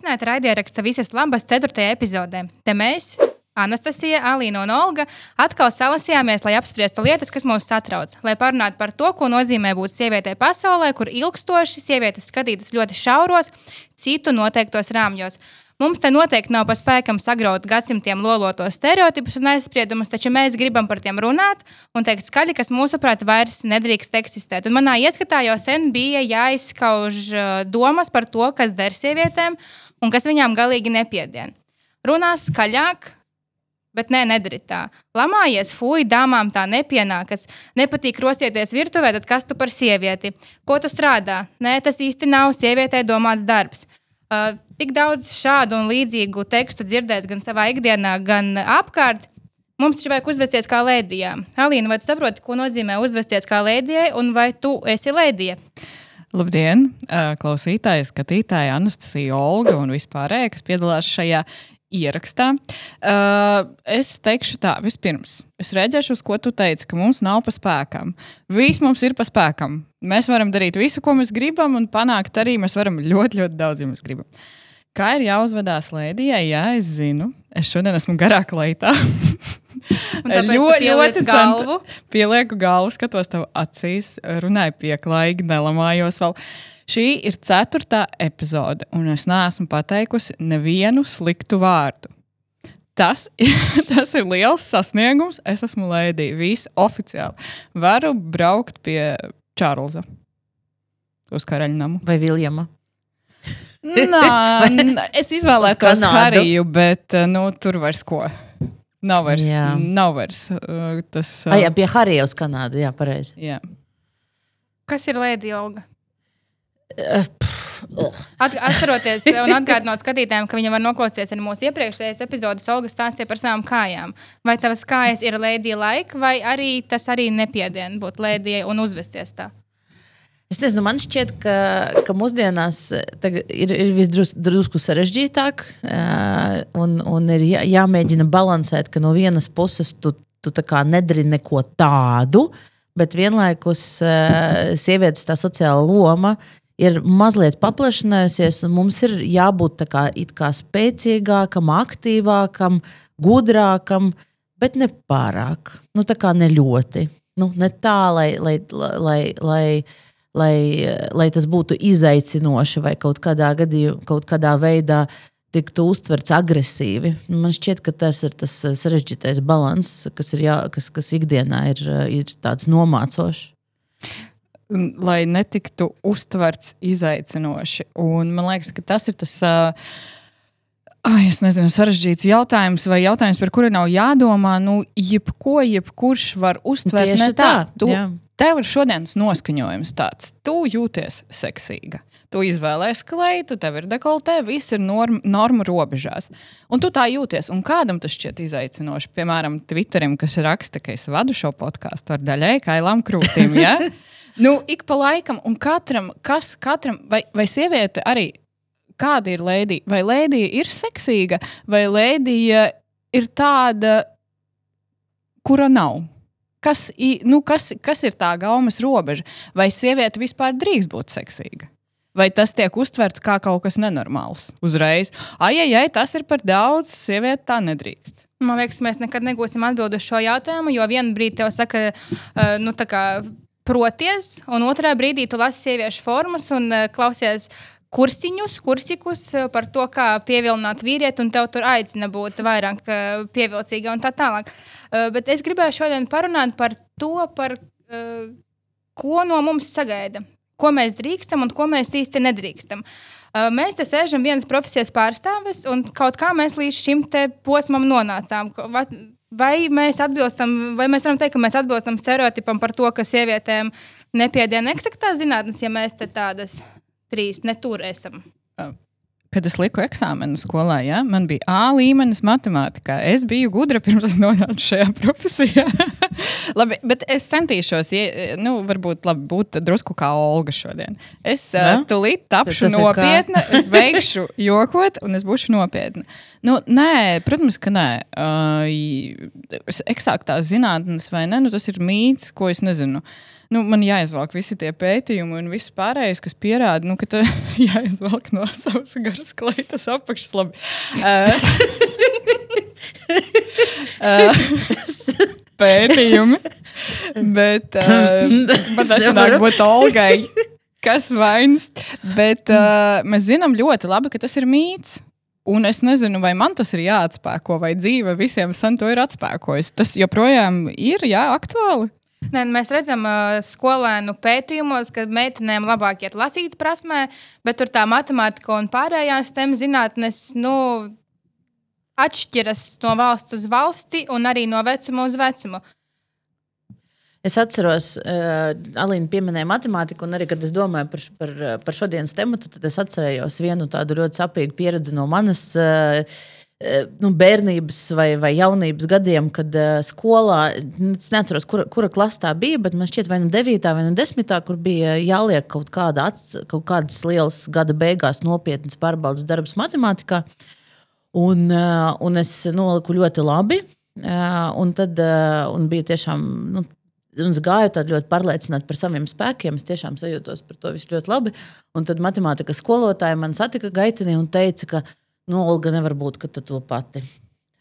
Sveicināti raidieraksta visas labas 4. epizodē. Te mēs, Anastasija, Alīna un Olga, atkal salasījāmies, lai apspriestu lietas, kas mūs satrauc. Lai parunātu par to, ko nozīmē būt sievietei pasaulē, kur ilgstoši sievietes skatītas ļoti šauros, citu noteiktos rāmjos. Mums te noteikti nav pa spēkam sagraut gadsimtiem lolotos stereotipus un aizspriedumus, taču mēs gribam par tiem runāt un teikt skaļi, kas mūsuprāt vairs nedrīkst eksistēt. Un manā ieskatā jau sen bija jāizskauž uh, domas par to, kas der sievietēm un kas viņām galīgi nepiedien. Runās skaļāk, Bet nē, nedari tā. Lamājies, fuj, dāmām tā nepienākas. Nepatīk rosieties virtuvē, tad kas tu par sievieti? Ko tu strādā? Nē, tas īsti nav sievietei domāts darbs. Uh, tik daudz šādu un līdzīgu tekstu dzirdēts gan savā ikdienā, gan apkārt. Mums taču vajag uzvesties kā lēdijām. Alīna, vai tu saproti, ko nozīmē uzvesties kā lēdijai, un vai tu esi lēdija? Labdien, klausītāji, skatītāji, Anastasija, Olga un vispārējie, kas piedalās šajā ierakstā. Uh, es teikšu tā, vispirms, es rēģēšu uz ko tu teici, ka mums nav pa spēkam. Viss mums ir pa spēkam. Mēs varam darīt visu, ko mēs gribam, un panākt arī mēs varam ļoti, ļoti daudz, ja mēs gribam. Kā ir jāuzvedās lēdijai? Jā, es zinu. Es šodien esmu garāk leitā. ļoti, ļoti galvu. Pielieku galvu, skatos tev acīs, runāju pieklājīgi, nelamājos vēl. Šī ir ceturtā epizode, un es neesmu pateikusi nevienu sliktu vārdu. Tas, tas ir liels sasniegums. Es esmu Lēdija. Viss oficiāli. Varu braukt pie Čārlza uz karaļnamu. Vai Viljama? Nā, es izvēlētos Hariju, bet nu, tur vairs ko. Nav vairs. Jā. Nav vairs uh, tas. Uh, ah, jā, pie Harija uz Kanādu. Jā, pareizi. Jā. Kas ir Lēdija Olga? Uh, At, atceroties un atgādinot skatītājiem, ka viņi var noklausīties arī mūsu iepriekšējās epizodes, Olga stāstīja par savām kājām. Vai tavas kājas ir lēdija laika, vai arī tas arī nepiedien būt lēdijai un uzvesties tā? Es nezinu, man šķiet, ka, ka mūsdienās eh, ir, ir visdrusku sarežģītāk, eh, un, un ir jā, jāmēģina balansēt, ka no vienas puses tu, tu nedari neko tādu, bet vienlaikus eh, sievietes tā sociāla loma ir mazliet paplašinājusies, un mums ir jābūt kā, kā spēcīgākam, aktīvākam, gudrākam, bet ne pārāk. Nu, tā kā ne ļoti. Nu, ne tā, lai. lai, lai, lai, lai lai, lai tas būtu izaicinoši vai kaut kādā, gadījumā, kaut kādā veidā tiktu uztverts agresīvi. Man šķiet, ka tas ir tas sarežģītais līdzsvars, kas, ir jā, kas, kas ikdienā ir, ir tāds nomācošs. Lai netiktu uztverts izaicinoši. Un man liekas, ka tas ir tas. Uh, Ai, es nezinu, sarežģīts jautājums, vai jautājums, par kuru nav jādomā. Nu, jebko, jebkurš var uztvert Tieši ne tā. tā tu, jā. Tev ir šodienas noskaņojums tāds, tu jūties seksīga. Tu izvēlējies kleitu, tev ir dekoltē, viss ir norm, normu robežās. Un tu tā jūties. Un kādam tas šķiet izaicinoši? Piemēram, Twitterim, kas raksta, ka es vadu šo podkāstu ar daļai kailām krūtīm. Ja? nu, ik pa laikam, un katram, kas katram, vai, vai sieviete arī, kāda ir lēdija? Vai lēdija ir seksīga, vai lēdija ir tāda, kura nav? Kas, nu, kas, kas ir tā gaumas robeža? Vai sieviete vispār drīkst būt seksīga? Vai tas tiek uztverts kā kaut kas nenormāls? Uzreiz, ai, ai, ai tas ir par daudz, sieviete tā nedrīkst. Man liekas, mēs nekad negūsim atbildi uz šo jautājumu, jo vienā brīdī tev saka, uh, nu, tā kā proties, un otrā brīdī tu lasi sieviešu formas un uh, klausies kursiņus, kursikus par to, kā pievilināt vīrieti, un tev tur aicina būt vairāk pievilcīga un tā tālāk. Uh, bet es gribēju šodien parunāt par to, par, ko no mums sagaida, ko mēs drīkstam un ko mēs īsti nedrīkstam. Mēs te sēžam vienas profesijas pārstāvis, un kaut kā mēs līdz šim posmam nonācām. Vai mēs atbilstam, vai mēs varam teikt, ka mēs atbilstam stereotipam par to, ka sievietēm nepiediena eksaktā zinātnes, ja mēs te tādas trīs netur esam? kad es liku eksāmenu skolā, ja, man bija A līmenis matemātikā. Es biju gudra pirms es nonācu šajā profesijā. labi, bet es centīšos, ja, nu, varbūt labi, būt drusku kā Olga šodien. Es uh, tūlīt tapšu nopietna, es beigšu jokot, un es būšu nopietna. Nu, nē, protams, ka nē. Uh, eksāktās zinātnes vai ne, nu, tas ir mīts, ko es nezinu. Nu, man jāizvelk visi tie pētījumi un viss pārējais, kas pierāda, nu, ka tā jāizvelk no savas garas kleitas apakšas. Labi. Uh, uh, pētījumi. Bet uh, pat es nevaru būt Olgai. Kas vainas? Bet uh, mēs zinām ļoti labi, ka tas ir mīts. Un es nezinu, vai man tas ir jāatspēko, vai dzīve visiem sen to ir atspēkojusi. Tas joprojām ir jā, aktuāli. Nē, mēs redzam, uh, skolēnu pētījumos, ka meitenēm labāk iet lasīt prasmē, bet tur tā matemātika un pārējās tēmas zinātnes nu, atšķiras no valsts uz valsti un arī no vecuma uz vecumu. Es atceros, uh, Alīna pieminēja matemātiku, un arī, kad es domāju par, par, par šodienas tematu, tad es atcerējos vienu tādu ļoti sapīgu pieredzi no manas uh, nu, bērnības vai, vai jaunības gadiem, kad uh, skolā, es neatceros, kura, kura klasē tā bija, bet man šķiet, vai nu 9. vai nu 10. kur bija jāliek kaut, kāda, kaut kādas lielas gada beigās nopietnas pārbaudas darbs matemātikā. Un, uh, un es noliku ļoti labi. Uh, un tad uh, un bija tiešām nu, Un es gāju tādā ļoti pārliecināta par saviem spēkiem. Es tiešām sajūtos par to visu ļoti labi. Un tad matemātikas skolotāja man satika gaitenī un teica, ka nu, Olga nevar būt to pati.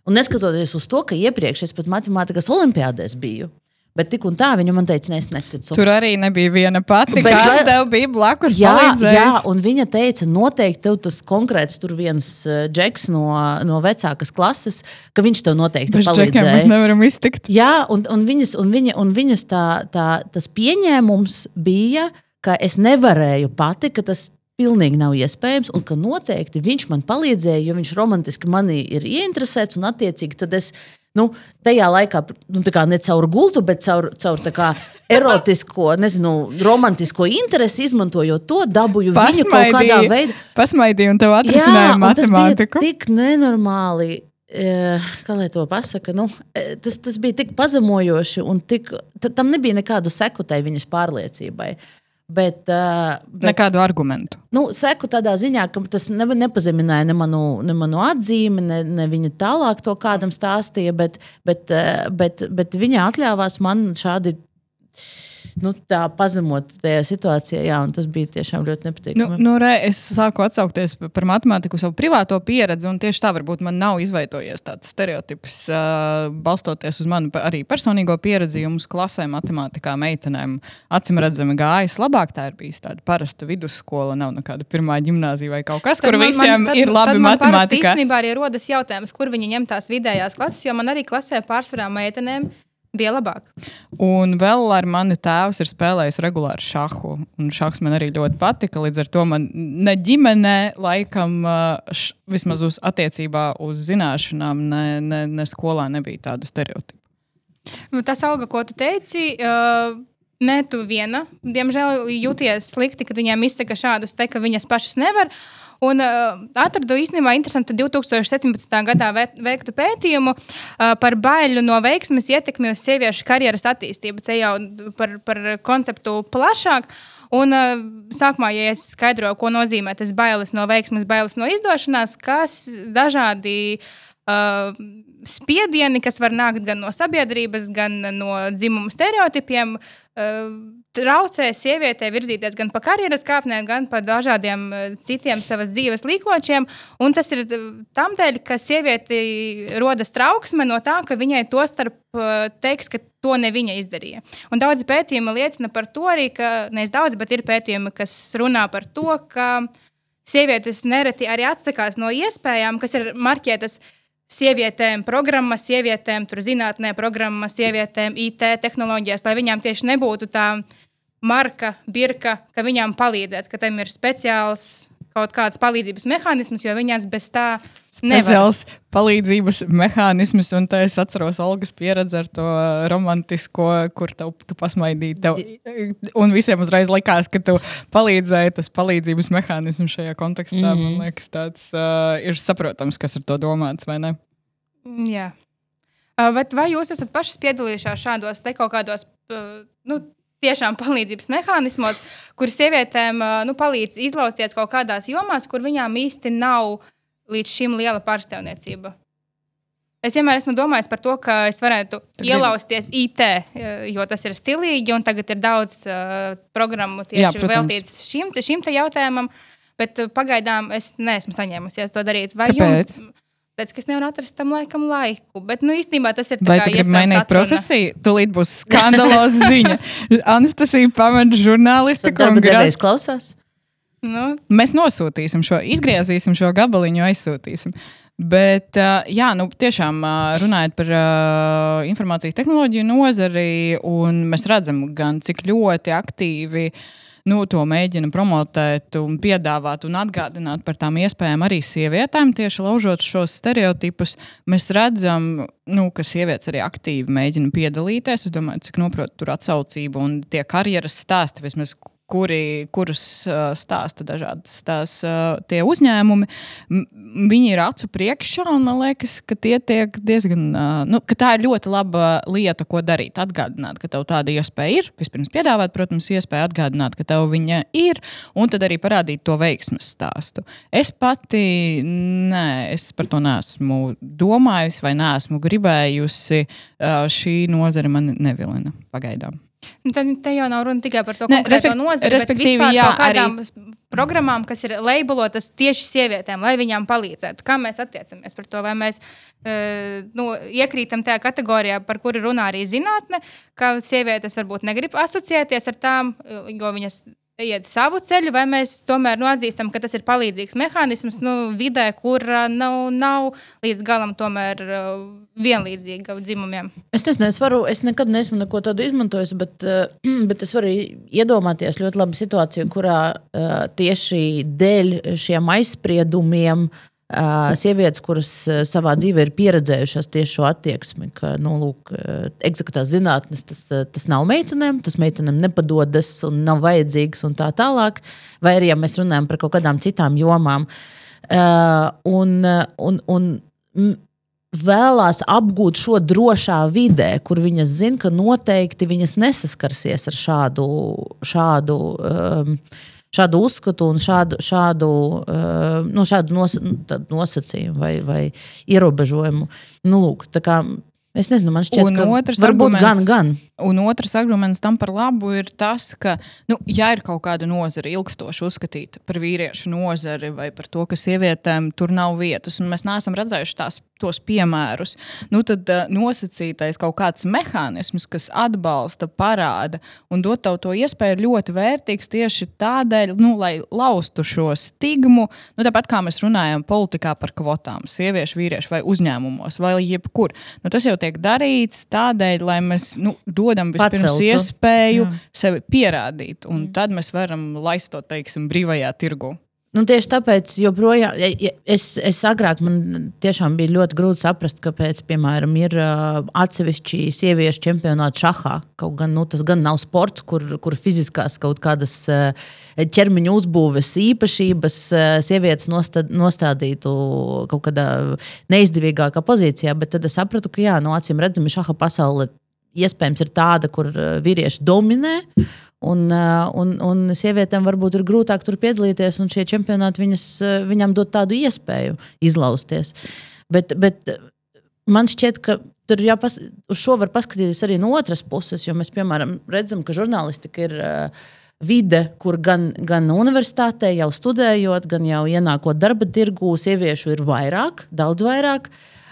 Un neskatoties uz to, ka iepriekš es pat matemātikas olimpiādēs biju, Bet tik un tā viņa man teica, ne, es neticu. Tur arī nebija viena pati. Bet, Kāds tev bija blakus? Jā, jā, un viņa teica, noteikti tev tas konkrēts tur viens uh, džeks no, no vecākas klases, ka viņš tev noteikti Bez palīdzēja. Mēs nevaram iztikt. Jā, un, un, viņas, un, viņa, un viņas tā, tā, tas pieņēmums bija, ka es nevarēju pati, ka tas pilnīgi nav iespējams, un ka noteikti viņš man palīdzēja, jo viņš romantiski manī ir ieinteresēts, un attiecīgi tad es Nu, tajā laikā nu, ne caur gultu, bet caur, caur kā, erotisko, nezinu, romantisko interesi, izmantojot to, dabūju viņu kaut kādā veidā. Pasmaidīju, un tev atrisināja matemātiku. Tik nenormāli. E, kā lai to pasakā, nu, e, tas, tas bija tik pazemojoši, un tik, tam nebija nekādu seku tai viņas pārliecībai. Bet, bet, Nekādu argumentu. Nu, seku tādā ziņā, ka tas ne, nepazemināja ne manu, ne manu atzīmi, ne, ne viņa tālāk to kādam stāstīja, bet, bet, bet, bet viņa atļāvās man šādi nu, tā pazemot tajā situācijā, jā, un tas bija tiešām ļoti nepatīkami. Nu, nu, re, es sāku atsaukties par matemātiku, savu privāto pieredzi, un tieši tā varbūt man nav izveidojies tāds stereotips, uh, balstoties uz manu arī personīgo pieredzi. Jums klasē matemātikā meitenēm acīm redzami gājas labāk. Tā ir bijusi tāda parasta vidusskola, nav nekāda pirmā gimnāzija vai kaut kas, tad kur man, visiem man, tad, ir labi matemātikā. Īstenībā arī rodas jautājums, kur viņi ņem tās vidējās klases, jo man arī klasē pārsvarā meitenēm bija labāk. Un vēl ar mani tēvs ir spēlējis regulāri šahu. Un šahs man arī ļoti patika. Līdz ar to man ne ģimenē, laikam, š, vismaz uz attiecībā uz zināšanām, ne, ne, ne skolā nebija tādu stereotipu. Nu, tas auga, ko tu teici. Uh... Nē, tu viena, diemžēl, jūties slikti, kad viņiem izsaka šādus te, ka viņas pašas nevar. Uh, Un uh, atradu īstenībā interesantu 2017. gadā veiktu pētījumu uh, par baiļu no veiksmes ietekmi uz sieviešu karjeras attīstību. Te jau par, par konceptu plašāk. Un uh, sākumā, ja es skaidroju, ko nozīmē tas bailes no veiksmes, bailes no izdošanās, kas dažādi uh, spiedieni, kas var nākt gan no sabiedrības, gan no dzimuma stereotipiem, uh, traucē sievietē virzīties gan pa karjeras kāpnēm, gan pa dažādiem uh, citiem savas dzīves līkločiem. Un tas ir uh, tam dēļ, ka sievieti rodas trauksme no tā, ka viņai to starp uh, teiks, ka to ne viņa izdarīja. Un daudz pētījumu liecina par to arī, ka nevis daudz, bet ir pētījumi, kas runā par to, ka sievietes nereti arī atsakās no iespējām, kas ir marķētas sievietēm programmas, sievietēm zinātnē, programmas, sievietēm IT tehnoloģijās, lai viņām tieši nebūtu tā marka, birka, ka viņām palīdzēt, ka tam ir speciāls kaut kāds palīdzības mehānisms, jo viņas bez tā speciāls palīdzības mehānisms, un tā es atceros Olgas pieredzi ar to romantisko, kur tev, tu pasmaidīji. Tev, un visiem uzreiz likās, ka tu palīdzēji, tas palīdzības mehānisms šajā kontekstā. Mm -hmm. Man mhm. liekas, tāds uh, ir saprotams, kas ar to domāts, vai ne? Jā. Uh, vai jūs esat pašas piedalījušās šādos te kaut kādos uh, nu, tiešām palīdzības mehānismos, kur sievietēm nu, palīdz izlausties kaut kādās jomās, kur viņām īsti nav līdz šim liela pārstāvniecība. Es vienmēr esmu domājis par to, ka es varētu Tad ielausties ir... IT, jo tas ir stilīgi, un tagad ir daudz uh, programmu tieši veltītas šim, šim jautājumam. Bet pagaidām es neesmu saņēmusies to darīt. Vai Kāpēc? jums? Tāpēc, es nevaru atrast tam laikam laiku. Bet, nu, īstenībā tas ir. Vai tu gribi mainīt atruna. profesiju? Tūlīt būs skandaloza ziņa. Anastasija pamet žurnālistiku un grāmatā klausās. Nu. Mēs nosūtīsim šo, izgriezīsim šo gabaliņu, aizsūtīsim. Bet, uh, jā, nu, tiešām uh, runājot par uh, informācijas tehnoloģiju nozari, mēs redzam, gan cik ļoti aktīvi nu, to mēģina promotēt, un piedāvāt un atgādināt par tām iespējām arī sievietēm, tieši laužot šos stereotipus. Mēs redzam, nu, ka sievietes arī aktīvi mēģina piedalīties. Es domāju, cik noprotu tur atsaucību un tie karjeras stāsti, vismaz kuri, kurus stāsta dažādas tās, tie uzņēmumi, viņi ir acu priekšā. Man liekas, ka, tiek diezgan, nu, ka tā ir ļoti laba lieta, ko darīt. Atgādināt, ka tev tāda iespēja ir. Vispirms piedāvāt, protams, iespēju atgādināt, ka tev viņa ir, un tad arī parādīt to veiksmes stāstu. Es pati nē, es par to neesmu domājusi vai neesmu gribējusi. Šī nozare man nevilina pagaidām. Nu, tad te jau nav runa tikai par to, ne, konkrēto nozari, respektīvi, bet jā, kādām arī... programmām, kas ir labelotas tieši sievietēm, lai viņām palīdzētu. Kā mēs attiecamies par to? Vai mēs uh, nu, iekrītam tajā kategorijā, par kuru runā arī zinātne, ka sievietes varbūt negrib asociēties ar tām, jo viņas iet savu ceļu, vai mēs tomēr nu, atzīstam, ka tas ir palīdzīgs mehānisms nu, vidē, kur uh, nav, nav līdz galam tomēr uh, vienlīdzīga dzimumiem. Es nezinu, es, varu, es nekad neesmu neko tādu izmantojis, bet, uh, bet es varu iedomāties ļoti labu situāciju, kurā tieši dēļ šiem aizspriedumiem uh, sievietes, kuras savā dzīvē ir pieredzējušas tieši šo attieksmi, ka nu, lūk, eksaktās zinātnes tas, tas nav meitenēm, tas meitenēm nepadodas un nav vajadzīgs un tā tālāk. Vai arī, ja mēs runājam par kaut kādām citām jomām. Un, un, un vēlās apgūt šo drošā vidē, kur viņas zina, ka noteikti viņas nesaskarsies ar šādu, šādu um, šādu uzskatu un šādu, šādu, uh, nu, šādu nos, nosacījumu vai, vai ierobežojumu. Nu, lūk, Es nezinu, man šķiet, ka tas varbūt gan, gan. Un otrs arguments tam par labu ir tas, ka, nu, ja ir kaut kāda nozara ilgstoši uzskatīta par vīriešu nozari vai par to, ka sievietēm tur nav vietas, un mēs neesam redzējuši tās, tos piemērus, nu, tad uh, nosacītais kaut kāds mehānisms, kas atbalsta, parāda un dod tev to iespēju, ir ļoti vērtīgs tieši tādēļ, nu, lai laustu šo stigmu. Nu, tāpat kā mēs runājam politikā par kvotām, sieviešu, vīriešu vai uzņēmumos vai jebkur. Nu, tas jau tiek darīts tādēļ, lai mēs nu, dodam vispirms Paceltu. iespēju Jā. sevi pierādīt, un mm. tad mēs varam laist to teiksim, brīvajā tirgu. Nu, tieši tāpēc, joprojām, es, es agrāk man tiešām bija ļoti grūti saprast, kāpēc, piemēram, ir uh, atsevišķi sieviešu čempionāti šahā. Kaut gan nu, tas gan nav sports, kur, kur fiziskās kaut kādas uh, ķermeņa uzbūves īpašības uh, sievietes nostad, nostādītu kaut kādā neizdevīgākā pozīcijā. Bet tad es sapratu, ka jā, no acīm redzami šaha pasaule iespējams ir tāda, kur vīrieši dominē. Uh, un, un sievietēm varbūt ir grūtāk tur piedalīties, un šie čempionāti viņas, uh, viņam dod tādu iespēju izlausties. Bet, bet man šķiet, ka tur jāpas, uz šo var paskatīties arī no otras puses, jo mēs, piemēram, redzam, ka žurnālistika ir vide, kur gan, gan universitātē jau studējot, gan jau ienākot darba tirgū, sieviešu ir vairāk, daudz vairāk.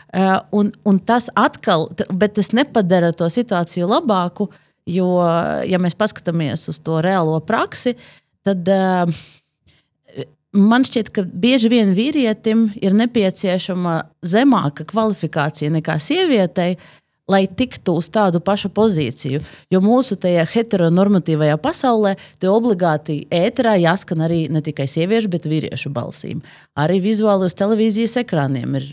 Uh, un, un tas atkal, bet tas nepadara to situāciju labāku. Uh, Jo, ja mēs paskatāmies uz to reālo praksi, tad uh, man šķiet, ka bieži vien vīrietim ir nepieciešama zemāka kvalifikācija nekā sievietei. Lai tiktu uz tādu pašu pozīciju. Jo mūsu tajā heteronormatīvajā pasaulē, te obligāti ēterā jāskan arī ne tikai sieviešu, bet vīriešu balsīm. Arī vizuāli uz televīzijas ekrāniem ir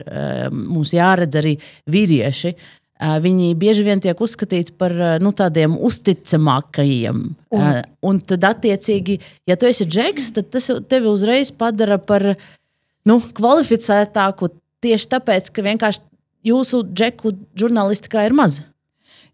mums jāredz arī vīrieši. Uh, Viņi bieži vien tiek uzskatīti par nu, tādiem uzticamākajiem. Un, un tad, attiecīgi, ja tu esi džeks, tad tas tevi uzreiz padara par nu, kvalificētāku tieši tāpēc, ka vienkārši jūsu džeku žurnālistikā ir maz.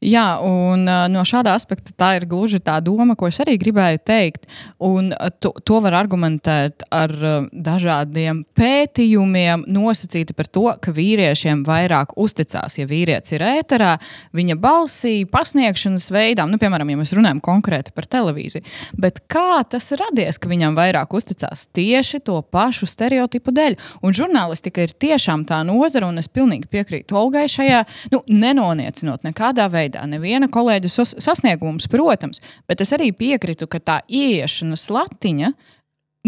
Jā, un uh, no šāda aspekta tā ir gluži tā doma, ko es arī gribēju teikt. Un uh, to, to var argumentēt ar uh, dažādiem pētījumiem, nosacīti par to, ka vīriešiem vairāk uzticās, ja vīrietis ir ēterā, viņa balsī, pasniegšanas veidām, nu, piemēram, ja mēs runājam konkrēti par televīziju. Bet kā tas radies, ka viņam vairāk uzticās tieši to pašu stereotipu dēļ? Un žurnālistika ir tiešām tā nozara, un es pilnīgi piekrītu Olgai šajā, nu, nenoniecinot nekādā veidā veidā. Neviena kolēģa sasniegums, protams, bet es arī piekrītu, ka tā ieiešanas latiņa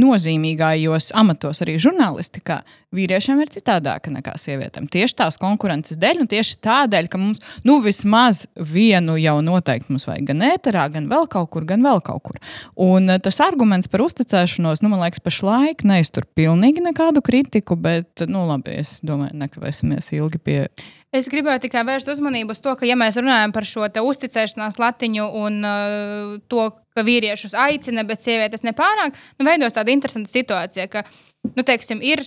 nozīmīgajos amatos, arī žurnālistikā, vīriešiem ir citādāka nekā sievietēm. Tieši tās konkurences dēļ, un tieši tādēļ, ka mums nu, vismaz vienu jau noteikti mums vajag gan ēterā, gan vēl kaut kur, gan vēl kaut kur. Un eh, tas arguments par uzticēšanos, nu, man liekas, pašlaik neiztur pilnīgi nekādu kritiku, bet, nu, labi, es domāju, nekavēsimies ilgi pie. Es gribēju tikai vērst uzmanību uz to, ka, ja mēs runājam par šo uzticēšanās latiņu un uh, to, ka vīriešus aicina, bet sievietes nepārāk, nu, veidos tāda interesanta situācija, ka, nu, teiksim, ir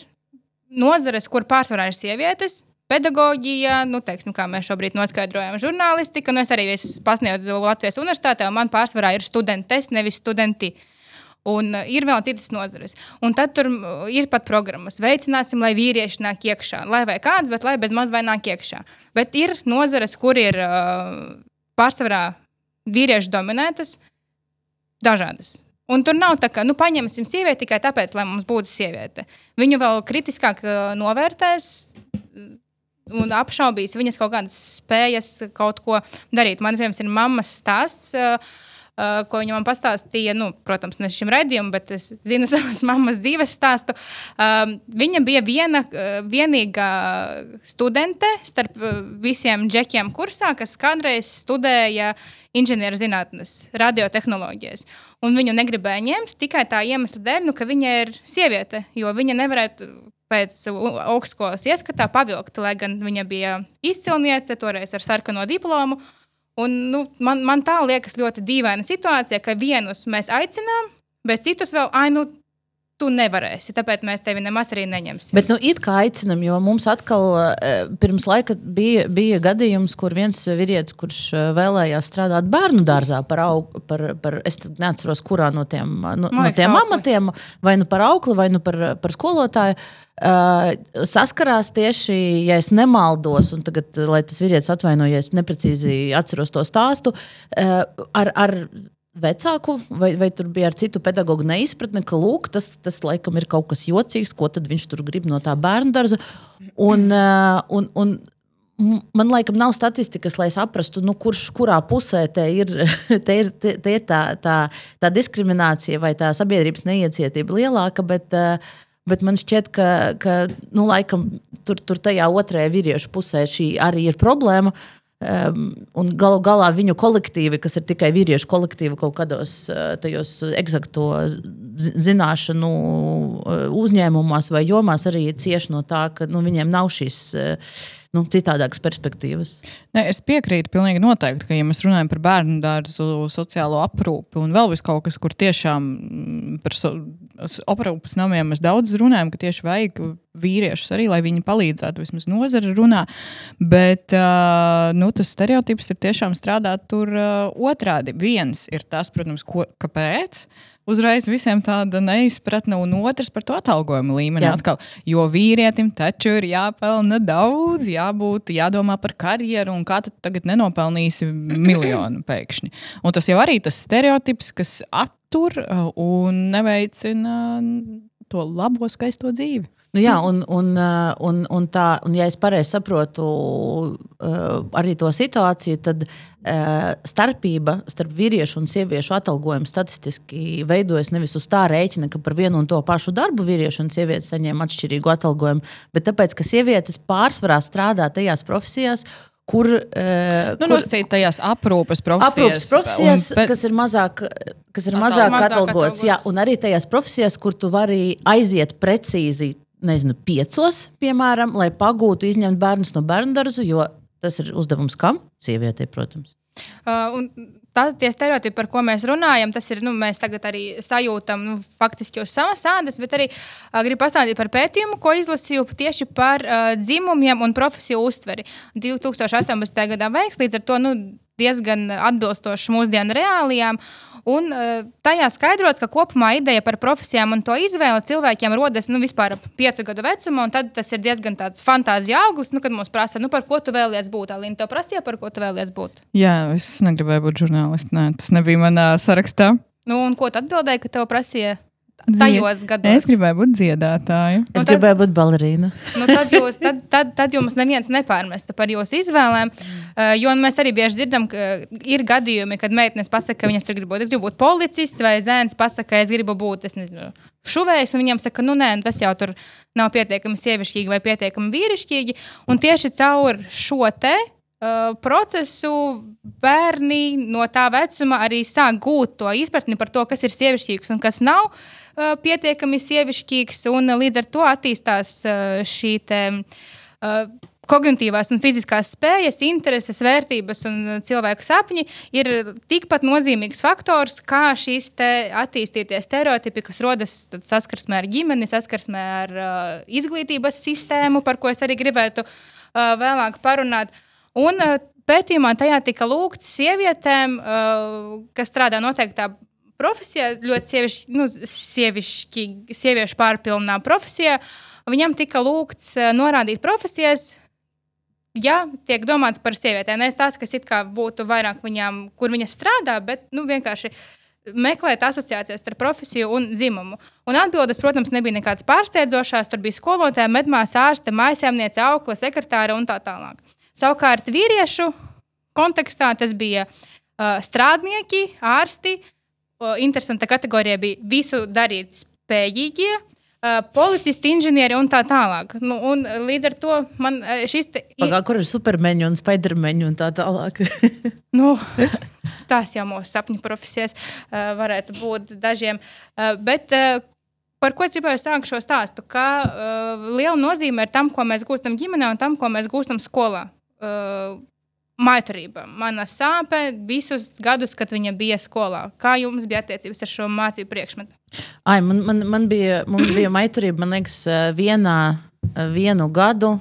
nozares, kur pārsvarā ir sievietes. Pedagoģija, nu, teiksim, kā mēs šobrīd noskaidrojam, žurnālistika. Nu, es arī pasniedzu Latvijas universitātē, un man pārsvarā ir studentes, nevis studenti. Uh, Un uh, ir vēl citas nozares. Un tad tur uh, ir pat programmas. Veicināsim, lai vīrieši nāk iekšā. Lai vai kāds, bet lai bez maz vai nāk iekšā. Bet ir nozares, kur ir uh, pārsvarā vīrieši dominētas, dažādas. Un tur nav tā, ka nu, paņemsim sievieti tikai tāpēc, lai mums būtu sieviete. Viņu vēl kritiskāk uh, novērtēs un apšaubīs viņas kaut kādas spējas kaut ko darīt. Man, piemēram, ir mammas stāsts. Uh, ko viņa man pastāstīja. Nu, protams, ne šim raidījumam, bet es zinu savas mammas dzīves stāstu. Uh, viņa bija viena, uh, vienīgā studente starp uh, visiem džekiem kursā, kas kādreiz studēja inženierzinātnes, radiotehnoloģijas. Un viņu negribēja ņemt tikai tā iemesla dēļ, nu, ka viņa ir sieviete, jo viņa nevarētu pēc augstskolas ieskatā pavilkt, lai gan viņa bija izcilniece, toreiz ar sarkano diplomu. Un, nu, man, man tā liekas ļoti dīvaina situācija, ka vienus mēs aicinām, bet citus vēl, ai, nu, tu nevarēsi, tāpēc mēs tevi nemaz arī neņemsim. Bet, nu, it kā aicinam, jo mums atkal eh, pirms laika bija, bija gadījums, kur viens vīrietis, kurš eh, vēlējās strādāt bērnu dārzā par, aug, par, par es neatceros, kurā no tiem, no, no tiem amatiem, vai nu par augli, vai nu par, par skolotāju. Uh, saskarās tieši, ja es nemaldos, un tagad, lai tas vīrietis atvainojies, neprecīzi atceros to stāstu, uh, ar, ar vecāku, vai, vai tur bija ar citu pedagoģu neizpratne, ka lūk, tas, tas laikam ir kaut kas jocīgs, ko viņš tur grib no tā bērnu dārza. Un, uh, un, un, Man laikam nav statistikas, lai saprastu, nu, kurš kurā pusē te ir, te ir, te, te ir tā, tā, tā diskriminācija vai tā sabiedrības neiecietība lielāka. Bet, uh, Bet man šķiet, ka, ka nu, laikam, tur, tur tajā otrajā vīriešu pusē šī arī ir problēma. Uh, un galu galā viņu kolektīvi, kas ir tikai vīriešu kolektīvi kaut kādos uh, tajos eksakto zināšanu uh, uzņēmumos vai jomās, arī cieši no tā, ka nu, viņiem nav šīs uh, nu, citādākas perspektīvas. Ne, es piekrītu pilnīgi noteikti, ka, ja mēs runājam par bērnu dārzu, sociālo aprūpi un vēl kaut kas, kur tiešām mm, par so, aprūpas namiem mēs daudz runājam, ka tieši vajag vīriešus arī, lai viņi palīdzētu, vismaz nozara runā. Bet uh, nu, tas stereotips ir tiešām strādāt tur uh, otrādi. Viens ir tas, protams, ko, kāpēc uzreiz visiem tāda neizpratne, un otrs par to atalgojumu līmeni. Jā. Atkal, jo vīrietim taču ir jāpelna daudz, jābūt, jādomā par karjeru, un kā tu tagad nenopelnīsi miljonu pēkšņi. Un tas jau arī tas stereotips, kas attur uh, un neveicina to labo, skaisto dzīvi. Nu, jā, un, un, uh, un, un, tā, un ja es pareizi saprotu uh, arī to situāciju, tad uh, starpība starp vīriešu un sieviešu atalgojumu statistiski veidojas nevis uz tā rēķina, ka par vienu un to pašu darbu vīrieši un sieviete saņem atšķirīgu atalgojumu, bet tāpēc, ka sievietes pārsvarā strādā tajās profesijās, kur. Uh, nu, nosacīt tajās aprūpes profesijās. Aprūpes profesijas, un, bet... kas ir mazāk, kas ir mazāk, mazāk atalgots. Jā, un arī tajās profesijās, kur tu vari aiziet precīzi, nezinu, piecos, piemēram, lai pagūtu izņemt bērnus no bērnu dārza, jo tas ir uzdevums kam? Sievietei, protams. Uh, un tā, tie stereotipi, par ko mēs runājam, tas ir, nu, mēs tagad arī sajūtam nu, faktiski uz savas ādas, bet arī uh, gribu pastāstīt par pētījumu, ko izlasīju tieši par uh, dzimumiem un profesiju uztveri. 2018. gadā veiks, līdz ar to nu, diezgan atbilstoši mūsdienu reālijām. Un uh, tajā skaidrots, ka kopumā ideja par profesijām un to izvēli cilvēkiem rodas nu, vispār ap piecu gadu vecumā, un tad tas ir diezgan tāds fantāzija auglis, nu, kad mums prasa, nu, par ko tu vēlies būt. Alīna, tev prasīja, par ko tu vēlies būt? Jā, es negribēju būt žurnālists. Nē, tas nebija manā sarakstā. Nu, un ko tu atbildēji, ka tev prasīja? Tajos gados. Es gribēju būt dziedātāja. Es nu, tad, gribēju būt balerīna. Nu, tad, jūs, tad, tad, tad jums neviens nepārmesta par jūsu izvēlēm. Uh, jo mēs arī bieži dzirdam, ka ir gadījumi, kad meitenes pasakā, ka viņas grib būt, gribu būt policists, vai zēns pasakā, ka es gribu būt nezinu, šuvējs, un viņam saka, nu nē, nu, tas jau tur nav pietiekami sievišķīgi vai pietiekami vīrišķīgi. Un tieši caur šo te uh, procesu bērni no tā vecuma arī sāk gūt to izpratni par to, kas ir sievišķīgs un kas nav. Uh, pietiekami sievišķīgs, un līdz ar to attīstās uh, šī te, kognitīvās un fiziskās spējas, intereses, vērtības un cilvēku sapņi ir tikpat nozīmīgs faktors, kā šīs attīstītie stereotipi, kas rodas saskarsmē ar ģimeni, saskarsmē ar uh, izglītības sistēmu, par ko es arī gribētu uh, vēlāk parunāt. Un, uh, pētījumā tajā tika lūgts sievietēm, uh, kas strādā noteiktā profesijā, ļoti sievišķi, nu, sievišķi, sieviešu pārpilnā profesijā. Viņam tika lūgts uh, norādīt profesijas, ja tiek domāts par sievietēm. Nevis tās, kas it kā būtu vairāk viņām, kur viņas strādā, bet nu, vienkārši meklēt asociācijas starp profesiju un dzimumu. Un atbildes, protams, nebija nekādas pārsteidzošās. Tur bija skolotāja, medmāsa, ārste, mājasēmniece, aukla, sekretāra un tā tālāk. Savukārt vīriešu kontekstā tas bija uh, strādnieki, ārsti, interesanta kategorija bija visu darīt spējīgie. Policisti, inženieri un tā tālāk. Nu, un līdz ar to man šis. Te... Pagā, kur ir supermeņi un spidermeņi un tā tālāk? nu, tās jau mūsu sapņu profesijas varētu būt dažiem. Bet par ko es gribēju sākt šo stāstu? Ka uh, liela nozīme ir tam, ko mēs gūstam ģimenē un tam, ko mēs gūstam skolā. Uh, Maitarība. Mana sāpe visus gadus, kad viņa bija skolā. Kā jums bija attiecības ar šo mācību priekšmetu? Ai, man, man, man bija, bija maitarība, man liekas, vienā, vienu gadu,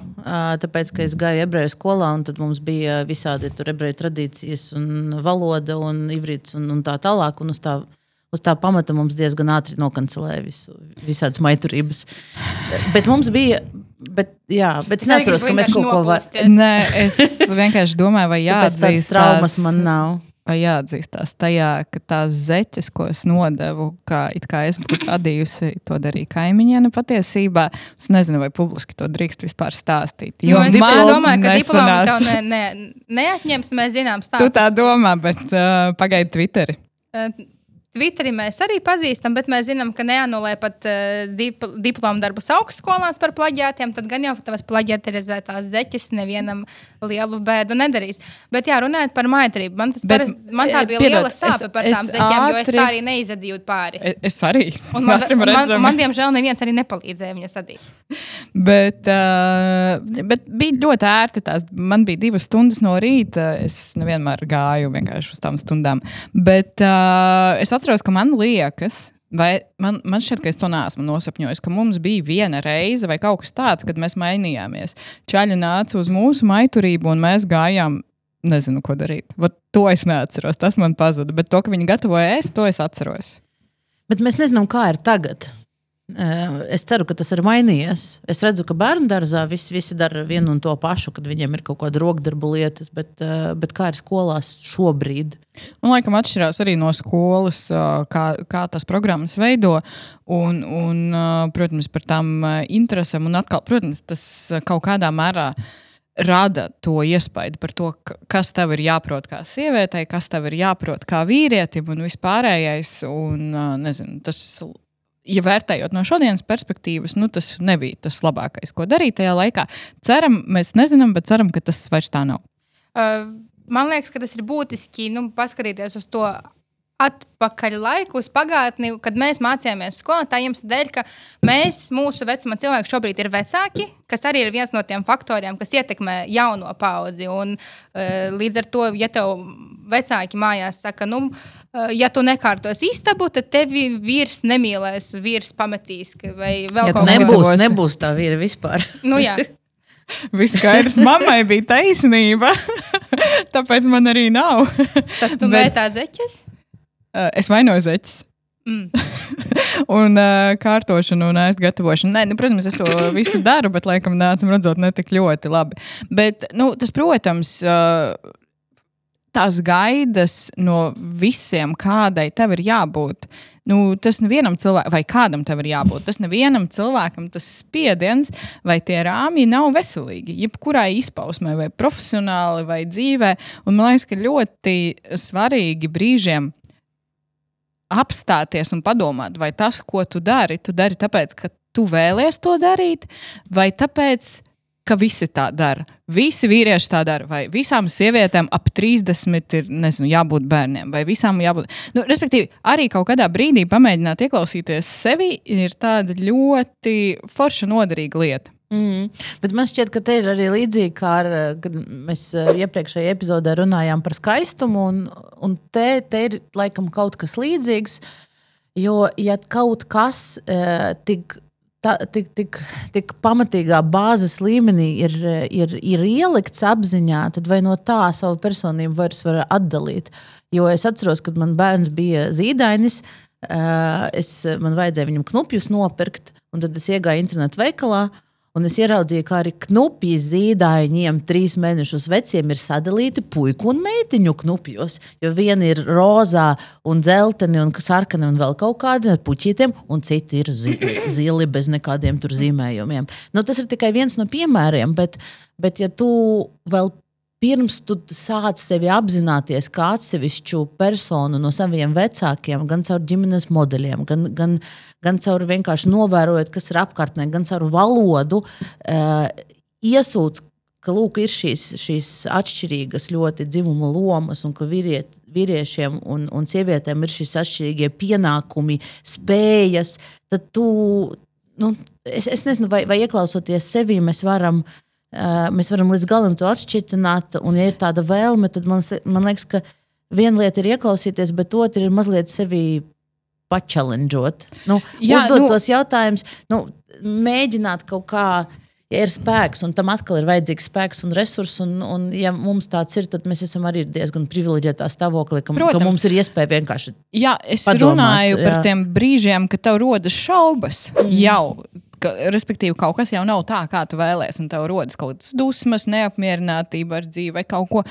tāpēc, ka es gāju ebreju skolā, un tad mums bija visādi ebreju tradīcijas, un valoda, un ivrīts, un, un tā tālāk. Un uz tā, uz tā pamata mums diezgan ātri nokancelēja visu, visādas maiturības. Bet mums bija Bet, jā, bet es neatceros, ka mēs kaut ko varam. Nē, es vienkārši domāju, vai jāatzīst. Traumas man nav. Vai jāatzīstās tajā, ka tās zeķes, ko es nodevu, kā, kā es būtu radījusi, to darīja kaimiņiene patiesībā. Es nezinu, vai publiski to drīkst vispār stāstīt. Jo nu, es domāju, ka diplomu tev ne, ne, neatņems, mēs zinām stāstu. Tu tā domā, bet uh, pagaidi Twitteri. Uh, Twitterī mēs arī pazīstam, bet mēs zinām, ka neanulē pat uh, dip diplomu darbus augstskolās par plaģiātiem. Tad gan jau tavas plaģiatizētās zeķes nevienam lielu bēdu nedarīs. Bet, jā, runājot par maitrību, man, paras, man tā bija piedod, liela sāpe par tām zeķēm, ātri, jo es tā arī neizadīju pāri. Es, es arī. Un man, man, man, man, diemžēl, neviens arī nepalīdzēja viņas sadīt. bet, uh, bet bija ļoti ērti. Tās. Man bija divas stundas no rīta. Es nevienmēr gāju vienkārši uz tām stundām. Bet uh, es atceros, atceros, ka man liekas, vai man, man šķiet, ka es to neesmu nosapņojis, ka mums bija viena reize vai kaut kas tāds, kad mēs mainījāmies. Čaļi nāca uz mūsu maiturību un mēs gājām. Nezinu, ko darīt. Vat to es neatceros. Tas man pazuda. Bet to, ka viņi gatavoja ēst, to es atceros. Bet mēs nezinām, kā ir tagad. Es ceru, ka tas ir mainījies. Es redzu, ka bērnu dārzā visi, visi dara vienu un to pašu, kad viņiem ir kaut kāda rokdarbu lietas, bet, bet kā ir skolās šobrīd? Un, laikam, atšķirās arī no skolas, kā, kā tās programmas veido. Un, un, protams, par tām interesēm. Un atkal, protams, tas kaut kādā mērā rada to iespaidu par to, kas tev ir jāprot kā sievietei, kas tev ir jāprot kā vīrietim un vispārējais. Un, nezinu, tas ja vērtējot no šodienas perspektīvas, nu, tas nebija tas labākais, ko darīt tajā laikā. Ceram, mēs nezinām, bet ceram, ka tas vairs tā nav. Uh, man liekas, ka tas ir būtiski nu, paskatīties uz to atpakaļ laiku, uz pagātni, kad mēs mācījāmies skolā. Tā jums dēļ, ka mēs, mūsu vecuma cilvēki, šobrīd ir vecāki, kas arī ir viens no tiem faktoriem, kas ietekmē jauno paudzi. Un, uh, līdz ar to, ja tev vecāki mājās saka, nu, uh, ja tu nekārtos istabu, tad tevi vīrs nemīlēs, vīrs pametīs. Vai vēl Ja kaut Nebūs, gatavosi. nebūs tā vīra vispār. Nu, jā. Viss skaidrs, mammai bija taisnība. Tāpēc man arī nav. Tad tu Bet- mētā zeķes. Uh, Es vainoju zeķis. Mm. un uh, kārtošanu un ēst gatavošanu. Nē, nu, protams, es to visu daru, bet laikam nācam redzot ne tik ļoti labi. Bet, nu, tas, protams, uh, tās gaidas no visiem, kādai tev ir jābūt. Nu, tas nevienam cilvēkam, vai kādam tev ir jābūt. Tas nevienam cilvēkam, tas spiediens vai tie rāmji nav veselīgi. Jebkurai izpausmē, vai profesionāli, vai dzīvē. Un man liekas, ka ļoti svarīgi brīžiem apstāties un padomāt, vai tas, ko tu dari, tu dari tāpēc, ka tu vēlies to darīt, vai tāpēc, ka visi tā dara. Visi vīrieši tā dara, vai visām sievietēm ap 30 ir nezinu, jābūt bērniem, vai visām jābūt. Nu, respektīvi, arī kaut kādā brīdī pamēģināt ieklausīties sevi ir tāda ļoti forša, noderīga lieta. Mm. Bet man šķiet, ka te ir arī līdzīgi, kā ar, kad mēs eh, iepriekšējā epizodē runājām par skaistumu. Un, un te, te ir laikam kaut kas līdzīgs. Jo, ja kaut kas eh, tik, ta, tik, tik, tik pamatīgā bāzes līmenī ir, ir, ir ielikts apziņā, tad vai no tā savu personību vairs var atdalīt? Jo es atceros, kad man bērns bija zīdainis. eh, Es, man vajadzēja viņam knupjus nopirkt, un tad es iegāju internetu veikalā. Un es ieraudzīju, kā arī knupji zīdaiņiem, trīs mēnešus veciem, ir sadalīti puiku un meitiņu knupjos. Jo viena ir rozā, un dzelteni, un sarkani, un vēl kaut kādi ar puķītiem, un citi ir zi zili bez nekādiem tur zīmējumiem. Nu, tas ir tikai viens no piemēriem, bet, bet ja tu vēl pirms tu sāc sevi apzināties kā atsevišķu personu no saviem vecākiem, gan caur ģimenes modeļiem, gan, gan, gan caur vienkārši novērojot, kas ir apkārtnē, gan caur valodu, uh, iesūdz, ka lūk, ir šīs, šīs atšķirīgas ļoti dzimuma lomas, un ka vīriet, vīriešiem un, un sievietēm ir šīs atšķirīgie pienākumi, spējas, tad tu, nu, es, es nezinu, vai, vai ieklausoties sevi, mēs varam Uh, mēs varam līdz galam to atšķirt. Un, ja ir tāda vēlme, tad man, man liekas, ka viena lieta ir ieklausīties, bet otra ir mazliet sevi pačalenģot. Nu, Jā, uzdot nu- tos jautājumus, nu, mēģināt kaut kā. Ja ir spēks, un tam atkal ir vajadzīgs spēks un resursi, un, un ja mums tāds ir, tad mēs esam arī diezgan privileģētā stāvoklī, ka, Protams. ka mums ir iespēja vienkārši Jā, es Padomāt, runāju par jā. tiem brīžiem, kad tev rodas šaubas. Mm. Jau, ka, respektīvi, kaut kas jau nav tā, kā tu vēlēsies, un tev rodas kaut kādas dusmas, neapmierinātība ar dzīvi vai kaut ko.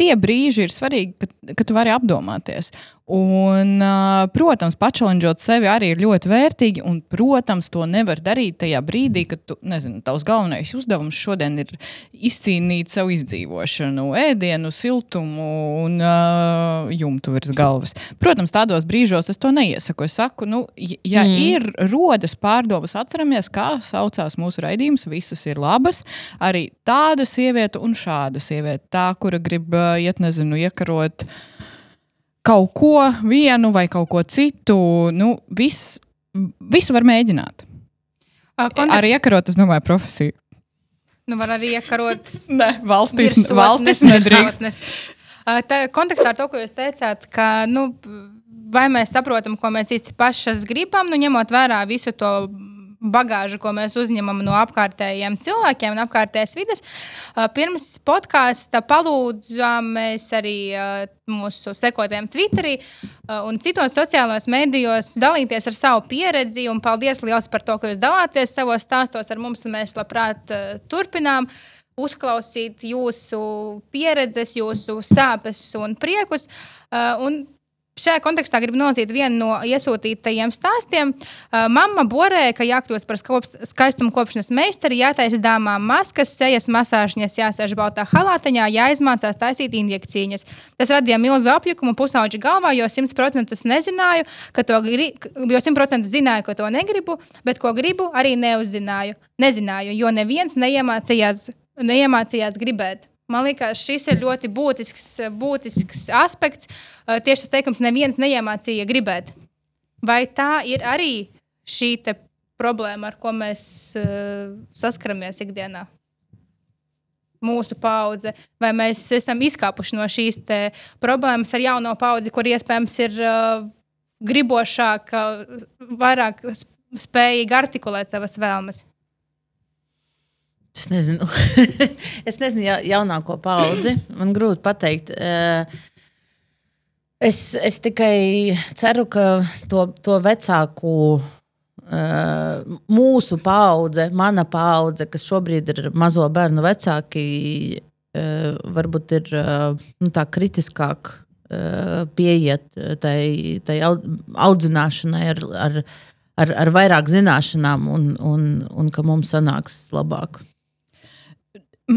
Tie brīži ir svarīgi, ka, ka tu vari apdomāties. Un, uh, protams, pačalenģot sevi arī ir ļoti vērtīgi. Un, protams, to nevar darīt tajā brīdī, kad tu, nezinu, tavs galvenais uzdevums šodien ir izcīnīt savu izdzīvošanu, ēdienu, siltumu un uh, jumtu virs galvas. Protams, tādos brīžos es to neiesaku. Es saku, nu, ja mm. ir rodas pārdomas, atceramies, kā saucās mūsu raidījums. Visas ir labas. Arī tāda sieviete un šāda sieviete. Tā, kura grib uh, iet, nezinu, iekarot kaut ko vienu vai kaut ko citu. Nu, vis, visu var mēģināt. Kontekst- Arī iekarot, es domāju, profesiju. Nu, var arī iekarot Nē, valstis, virsotnes, valstis nedrīkst. Uh, Tā kontekstā ar to, ko jūs teicāt, ka nu, vai mēs saprotam, ko mēs īsti pašas gribam, nu, ņemot vērā visu to bagāžu, ko mēs uzņemam no apkārtējiem cilvēkiem un apkārtējas vidas. Uh, Pirms podkāsta palūdzām mēs arī uh, mūsu sekotājiem Twitterī uh, un citos sociālajos medijos dalīties ar savu pieredzi. Un paldies liels par to, ka jūs dalāties savos stāstos ar mums, mēs labprāt turpinām uzklausīt jūsu pieredzes, jūsu sāpes un priekus. Un Šajā kontekstā gribu nolasīt vienu no iesūtītajiem stāstiem. Uh, Mama borēja, ka jākļūst par skaistuma kopšanas meistari, jātaisa dāmām maskas, sejas masāžņas, jāsēž baltā halāteņā, jāizmācās taisīt injekcijas. Tas radīja milzu apjukumu pusauģa galvā, jo 100% nezināju, ka to gribu, jo 100% zināju, ka to negribu, bet ko gribu, arī neuzzināju. Nezināju, jo neviens neiemācījās, neiemācījās gribēt. Man liekas, šis ir ļoti būtisks, būtisks aspekts. Uh, tieši tas teikums, neviens neiemācīja gribēt. Vai tā ir arī šī problēma, ar ko mēs uh, saskaramies ikdienā? Mūsu paudze, vai mēs esam izkāpuši no šīs problēmas ar jauno paudzi, kur iespējams ir uh, gribošāka, vairāk spējīga artikulēt savas vēlmes? Es nezinu, es nezinu ja, jaunāko paudzi. Man grūti pateikt. Eh, es, es tikai ceru, ka to, to vecāku, eh, mūsu paudze, mana paudze, kas šobrīd ir mazo bērnu vecāki, eh, varbūt ir nu, kritiskāk pieiet tai, tai audzināšanai ar, ar, ar, ar vairāk zināšanām, un, un, un ka mums sanāks labāk.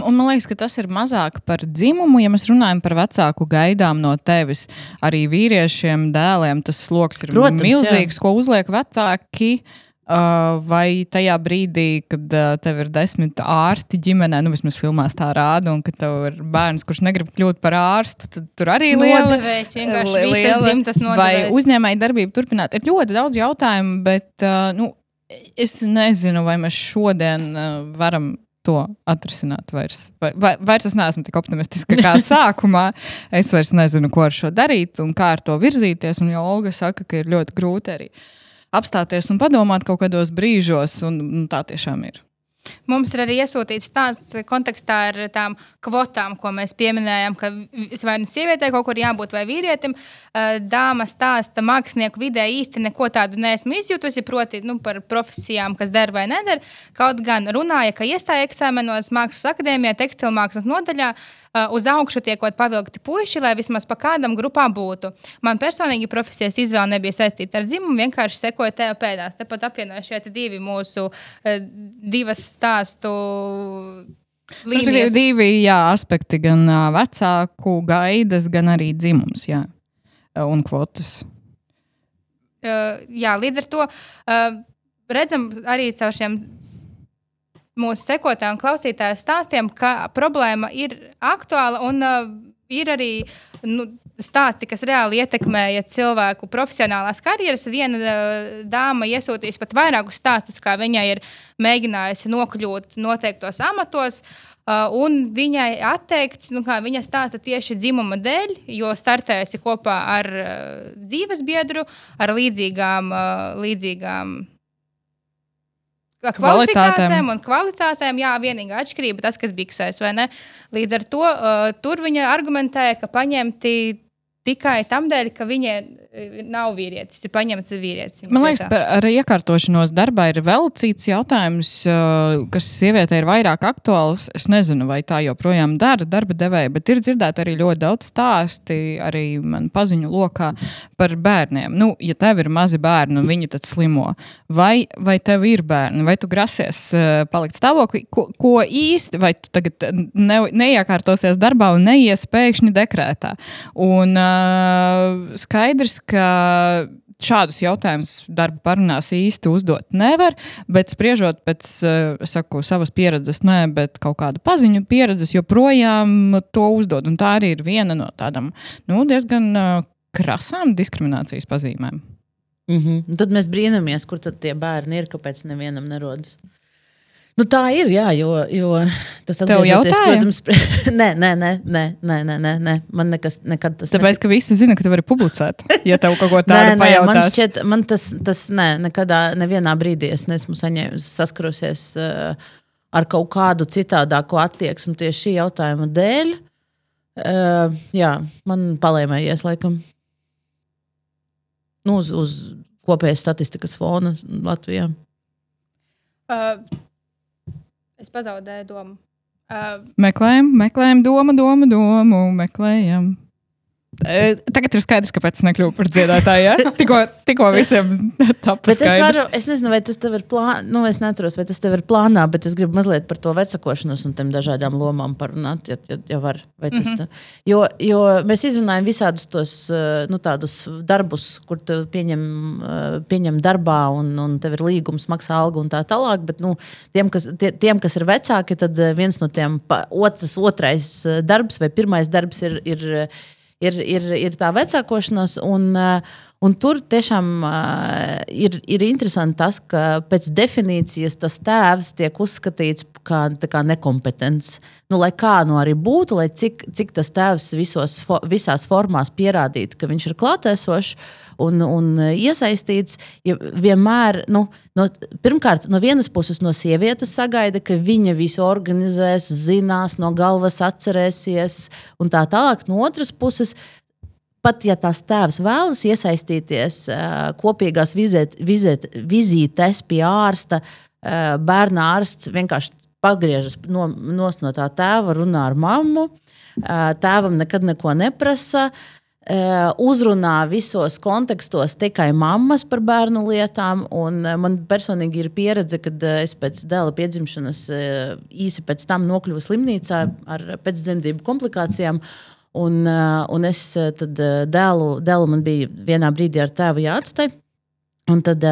Un man liekas, ka tas ir mazāk par dzimumu, ja mēs runājam par vecāku gaidām no tevis. Arī vīriešiem, dēliem tas sloks ir Protams, milzīgs, jā. ko uzliek vecāki. Uh, vai tajā brīdī, kad uh, tev ir desmit ārsti ģimenē, nu vismaz filmās tā rāda, un ka tev ir bērns, kurš negrib kļūt par ārstu, tad tur arī liela līnija. Vai uzņēmēji darbību turpināt? Ir ļoti daudz jautājumu, bet uh, nu, es nezinu, vai mēs šodien uh, varam to atrisināt vairs. Vai, vai, vairs es neesmu tik optimistiska kā sākumā. Es vairs nezinu, ko ar šo darīt un kā ar to virzīties. Un jau Olga saka, ka ir ļoti grūti arī apstāties un padomāt kaut kādos brīžos, un, un tā tiešām ir. Mums ir arī iesūtīts stāsts kontekstā ar tām kvotām, ko mēs pieminējām, ka vai nu sievietei kaut kur jābūt, vai vīrietim. Dāma stāsta, mākslinieku vidē īsti neko tādu neesmu izjutusi, proti, nu, par profesijām, kas der vai neder. Kaut gan runāja, ka iestāja eksāmenos Mākslas akadēmijā, tekstilmākslas nodaļā. Uh, uz augšu tiekot pavilkti puiši, lai vismaz pa kādam grupā būtu. Man personīgi profesijas izvēle nebija saistīta ar dzimumu, vienkārši sekoja tev pēdās. Tepat apvienoja šie divi mūsu uh, divas stāstu. Tas bija divi jā, aspekti, gan vecāku gaidas, gan arī dzimums jā, un kvotas. Uh, jā, līdz ar to uh, redzam arī caur šiem mūsu sekotāju un klausītāju stāstiem, ka problēma ir aktuāla un uh, ir arī nu, stāsti, kas reāli ietekmēja cilvēku profesionālās karjeras. Viena uh, dāma iesūtījusi pat vairākus stāstus, kā viņai ir mēģinājusi nokļūt noteiktos amatos. Uh, un viņai atteikts, nu, kā viņa stāsta tieši dzimuma dēļ, jo startējusi kopā ar uh, dzīves biedru, ar līdzīgām, uh, līdzīgām kvalitātēm un kvalitātēm. Jā, vienīgā atšķirība tas, kas biksēs, vai ne? Līdz ar to uh, tur viņa argumentēja, ka paņemti tikai tam dēļ, ka viņa nav vīrietis, ir paņemts vīrietis. Man liekas, par, ar iekārtošanos darbā ir vēl cits jautājums, kas sievietei ir vairāk aktuāls. Es nezinu, vai tā joprojām dara darba devēja, bet ir dzirdēti arī ļoti daudz stāsti arī man paziņu lokā par bērniem. Nu, ja tev ir mazi bērni un viņi tad slimo, vai, vai tev ir bērni, vai tu grasies palikt stāvoklī, ko, ko īsti, vai tu tagad ne, neiekārtosies darbā un neies pēkšņi dekrētā. Un uh, skaidrs, ka šādus jautājumus darba parunās īsti uzdot nevar, bet spriežot pēc eh, saku, savas pieredzes, nē, bet kaut kādu paziņu pieredzes, joprojām to uzdod. Un tā arī ir viena no tādām nu, diezgan uh, krasām diskriminācijas pazīmēm. Mm -hmm. Tad mēs brīnamies, kur tad tie bērni ir, kāpēc nevienam nerodas. Nu, tā ir, jā, jo, jo tas ir. Tev jautāja? Protams, pre... nē, nē, nē, nē, nē, nē, nē, man nekas, nekad tas. Tāpēc, netika... ka visi zina, ka tu vari publicēt, ja tev kaut ko tādu nē, nē, pajautās. man šķiet, man tas, tas nē, nekadā, nevienā brīdī es neesmu saņēmis, saskarusies uh, eh, ar kaut kādu citādāku attieksmi tieši šī jautājuma dēļ. Uh, jā, man palēmējies laikam. Nu, uz, uz kopējas statistikas fona Latvijā. Uh, Es pazaudēju domu. Uh, meklējam, meklējam, doma, doma, domu, meklējam. Tagad ir skaidrs, kāpēc es nekļuvu par dziedātāju. Ja? Tikko, tikko visiem tapu Bet es skaidrs. varu, es nezinu, vai tas tev ir plānā, nu, es neturos, vai tas tev ir plānā, bet es gribu mazliet par to vecakošanos un tām dažādām lomām parunāt, ja, ja, ja var. Tas Mhm. tā? Jo, jo mēs izrunājam visādus tos nu, darbus, kur tu pieņem, pieņem darbā un, un tev ir līgums, maksā algu un tā tālāk, bet nu, tiem, kas, tie, tiem, kas ir vecāki, tad viens no tiem otrs, otrais darbs vai pirmais darbs ir, ir, ir, ir, ir tā vecākošanās. Un, eh, Un tur tiešām uh, ir, ir interesanti tas, ka pēc definīcijas tas tēvs tiek uzskatīts kā, kā nekompetents. Nu, lai kā nu arī būtu, lai cik, cik tas tēvs visos, fo, visās formās pierādītu, ka viņš ir klātesošs un, un iesaistīts, ja vienmēr, nu, no, pirmkārt, no vienas puses no sievietes sagaida, ka viņa visu organizēs, zinās, no galvas atcerēsies un tā tālāk. No otras puses, pat ja tās tēvs vēlas iesaistīties kopīgās vizēt, vizēt, vizītes pie ārsta, bērna ārsts vienkārši pagriežas no, no tā tēva, runā ar mammu. Tēvam nekad neko neprasa. Uzrunā visos kontekstos tikai mammas par bērnu lietām. Man personīgi ir pieredze, kad es pēc dēla piedzimšanas īsi pēc tam nokļuvu slimnīcā ar pēcdzemdību komplikācijām. Uh, un es uh, tad uh, dēlu, dēlu man bija vienā brīdī ar tēvu jāatstāj. Un tad,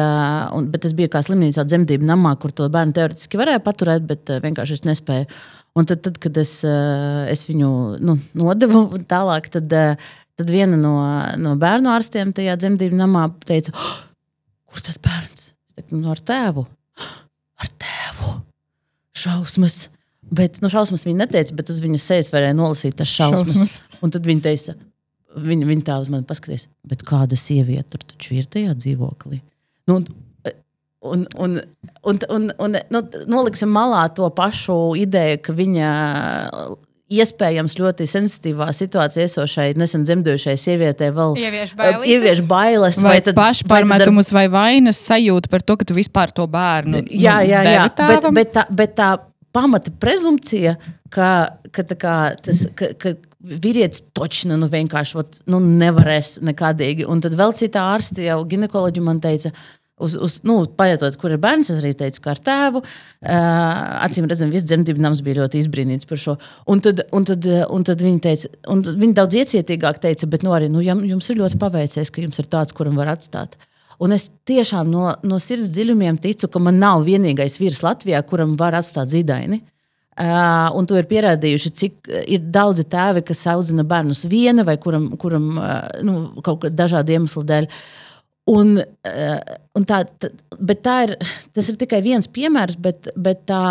un, bet es biju kā slimnīcā dzemdību namā, kur to bērnu teorētiski varēja paturēt, bet vienkārši es nespēju. Un tad, tad kad es, es viņu nu, nodevu tālāk, tad, tad viena no, no bērnu ārstiem tajā dzemdību namā teica, oh, kur tad bērns? Es teicu, nu, ar tēvu. Ar tēvu. Šausmas. Bet, nu, šausmas viņa neteica, bet uz viņas sejas varēja nolasīt tas šausmas. Šausmas. Un tad viņa teica, viņa, viņa tā uz mani paskatījās, bet kāda sieviete tur taču ir tajā dzīvoklī? Nu, un, un, un, un, un nu, noliksim malā to pašu ideju, ka viņa iespējams ļoti sensitīvā situācijā esošai nesen dzemdējušai sievietei vēl Ievieš eh, bailītes? ievieš bailes. Vai, vai tad- vai ar- pašpārmetumus vai vainas sajūta par to, ka tu vispār to bērnu Jā, nu, jā, jā. Bet, bet, tā, bet tā pamata prezumpcija, ka, ka, kā, tas, ka, ka vīrietis točna nu, vienkārši ot, nu, nevarēs nekādīgi. Un tad vēl citā ārste jau ginekoloģija man teica. Uz, uz, nu, pajautot, kur ir bērns, es arī teicu, kā ar tēvu. Uh, acīm redzam, viss dzemdību nams bija ļoti izbrīnīts par šo. Un tad, un tad, uh, un tad viņa teica, un viņa daudz iecietīgāk teica, bet nu, arī nu, jums ir ļoti paveicies, ka jums ir tāds, kuram var atstāt. Un es tiešām no, no sirds dziļumiem ticu, ka man nav vienīgais vīrs Latvijā, kuram var atstāt zīdaini. Uh, un to ir pierādījuši, cik ir daudzi tēvi, kas audzina bērnus viena vai kuram, kuram uh, nu, kaut kāda dažādu iemeslu dēļ. Un, uh, un tā, tā, ir, tas ir tikai viens piemērs, bet, bet tā,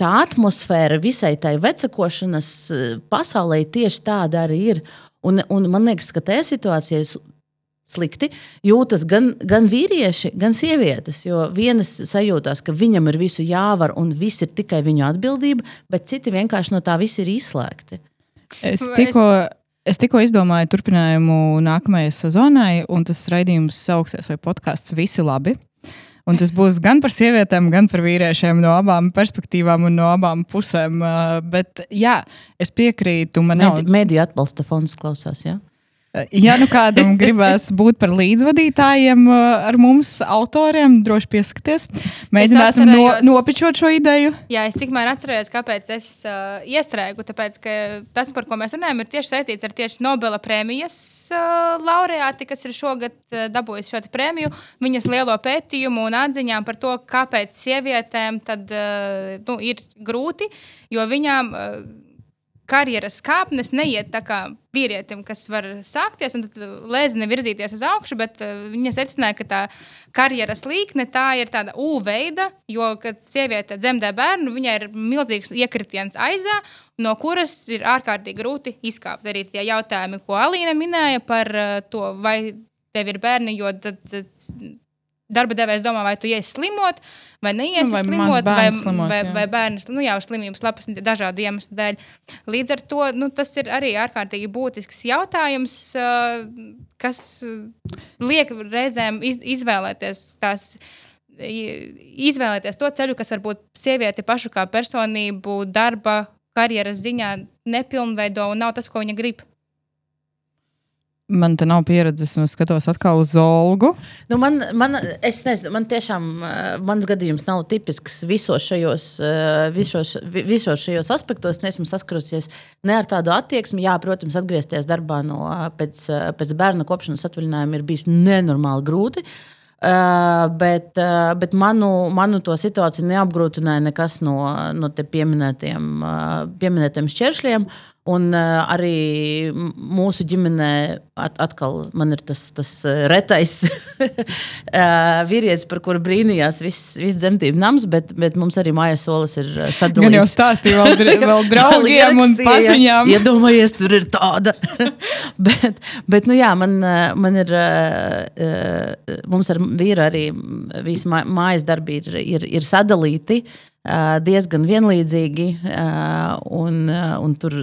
tā atmosfēra visai tai vecakošanas eh, pasaulē tieši tāda arī ir. Un, un man liekas, ka tajā situācijā slikti jūtas gan, gan vīrieši, gan sievietes. Jo vienas sajūtās, ka viņam ir visu jāvar un viss ir tikai viņa atbildība, bet citi vienkārši no tā viss ir izslēgti. Es Es- tikko, es tikko izdomāju turpinājumu nākamajai sezonai, un tas raidījums sauksies vai podkāsts Visi labi. Un tas būs gan par sievietēm, gan par vīriešiem no abām perspektīvām un no abām pusēm. Uh, Bet, jā, es piekrītu. Man nav, Medi, mediju atbalsta fonds klausās. Ja? Ja nu kādam gribēs būt par līdzvadītājiem ar mums, autoriem, droši pieskaties. Mēģināsim no, nopičot šo ideju. Jā, es tikmēr atceros, kāpēc es uh, iestrēgu. Tāpēc, ka tas, par ko mēs runājam, ir tieši saistīts ar tieši Nobela prēmijas uh, laureāti, kas ir šogad uh, dabūjusi šo prēmiju. Viņas lielo pētījumu un atziņām par to, kāpēc sievietēm tad, uh, nu, ir grūti, jo viņām. Uh, karjeras kāpnes neiet tā kā vīrietim, kas var sākties un tad lēzini virzīties uz augšu, bet uh, viņa secināja, ka tā karjeras līkne tā ir tāda U veida, jo, kad sieviete dzemdē bērnu, viņai ir milzīgs iekritiens aizā, no kuras ir ārkārtīgi grūti izkāpt. Arī tie jautājumi, ko Alīna minēja par uh, to, vai tev ir bērni, jo tad, tad darba devējs domā, vai tu iesi slimot, vai neiesi Nu, vai slimot, vai, slimos, vai, vai bērns, nu jā, uz slimības lapas dažādu iemeslu dēļ. Līdz ar to nu, tas ir arī ārkārtīgi būtisks jautājums, kas liek reizēm iz, izvēlēties tās. Izvēlēties to ceļu, kas varbūt sievieti pašu kā personību, darba, karjeras ziņā nepilnveido un nav tas, ko viņa grib. Man te nav pieredzes, un es skatos atkal uz Olgu. Nu, man, man, es nezinu, man tiešām uh, mans gadījums nav tipisks visos šajos, uh, visos, vi- visos šajos aspektos. Nesmu saskarusies ne ar tādu attieksmi. Jā, protams, atgriezties darbā no, uh, pēc, uh, pēc bērna kopšanas atvaļinājuma ir bijis nenormāli grūti. Uh, bet, uh, bet manu, manu to situāciju neapgrūtināja nekas no, no pieminētiem, uh, pieminētiem šķēršļiem. Un uh, arī mūsu ģimenē at, atkal man ir tas, tas uh, retais uh, vīrietis, par kuru brīnījās viss vis dzemdību nams, bet, bet mums arī mājas solis ir sadalīts. Gan jau stāstīja vēl, dra- vēl draugiem un paziņām. Iedomājies, tur ir tāda. bet, bet, nu jā, man, eh, man ir, eh, eh, mums ar vīru arī visi mā- mājas darbi ir, ir, ir sadalīti eh, diezgan vienlīdzīgi. eh, Un, eh, un tur,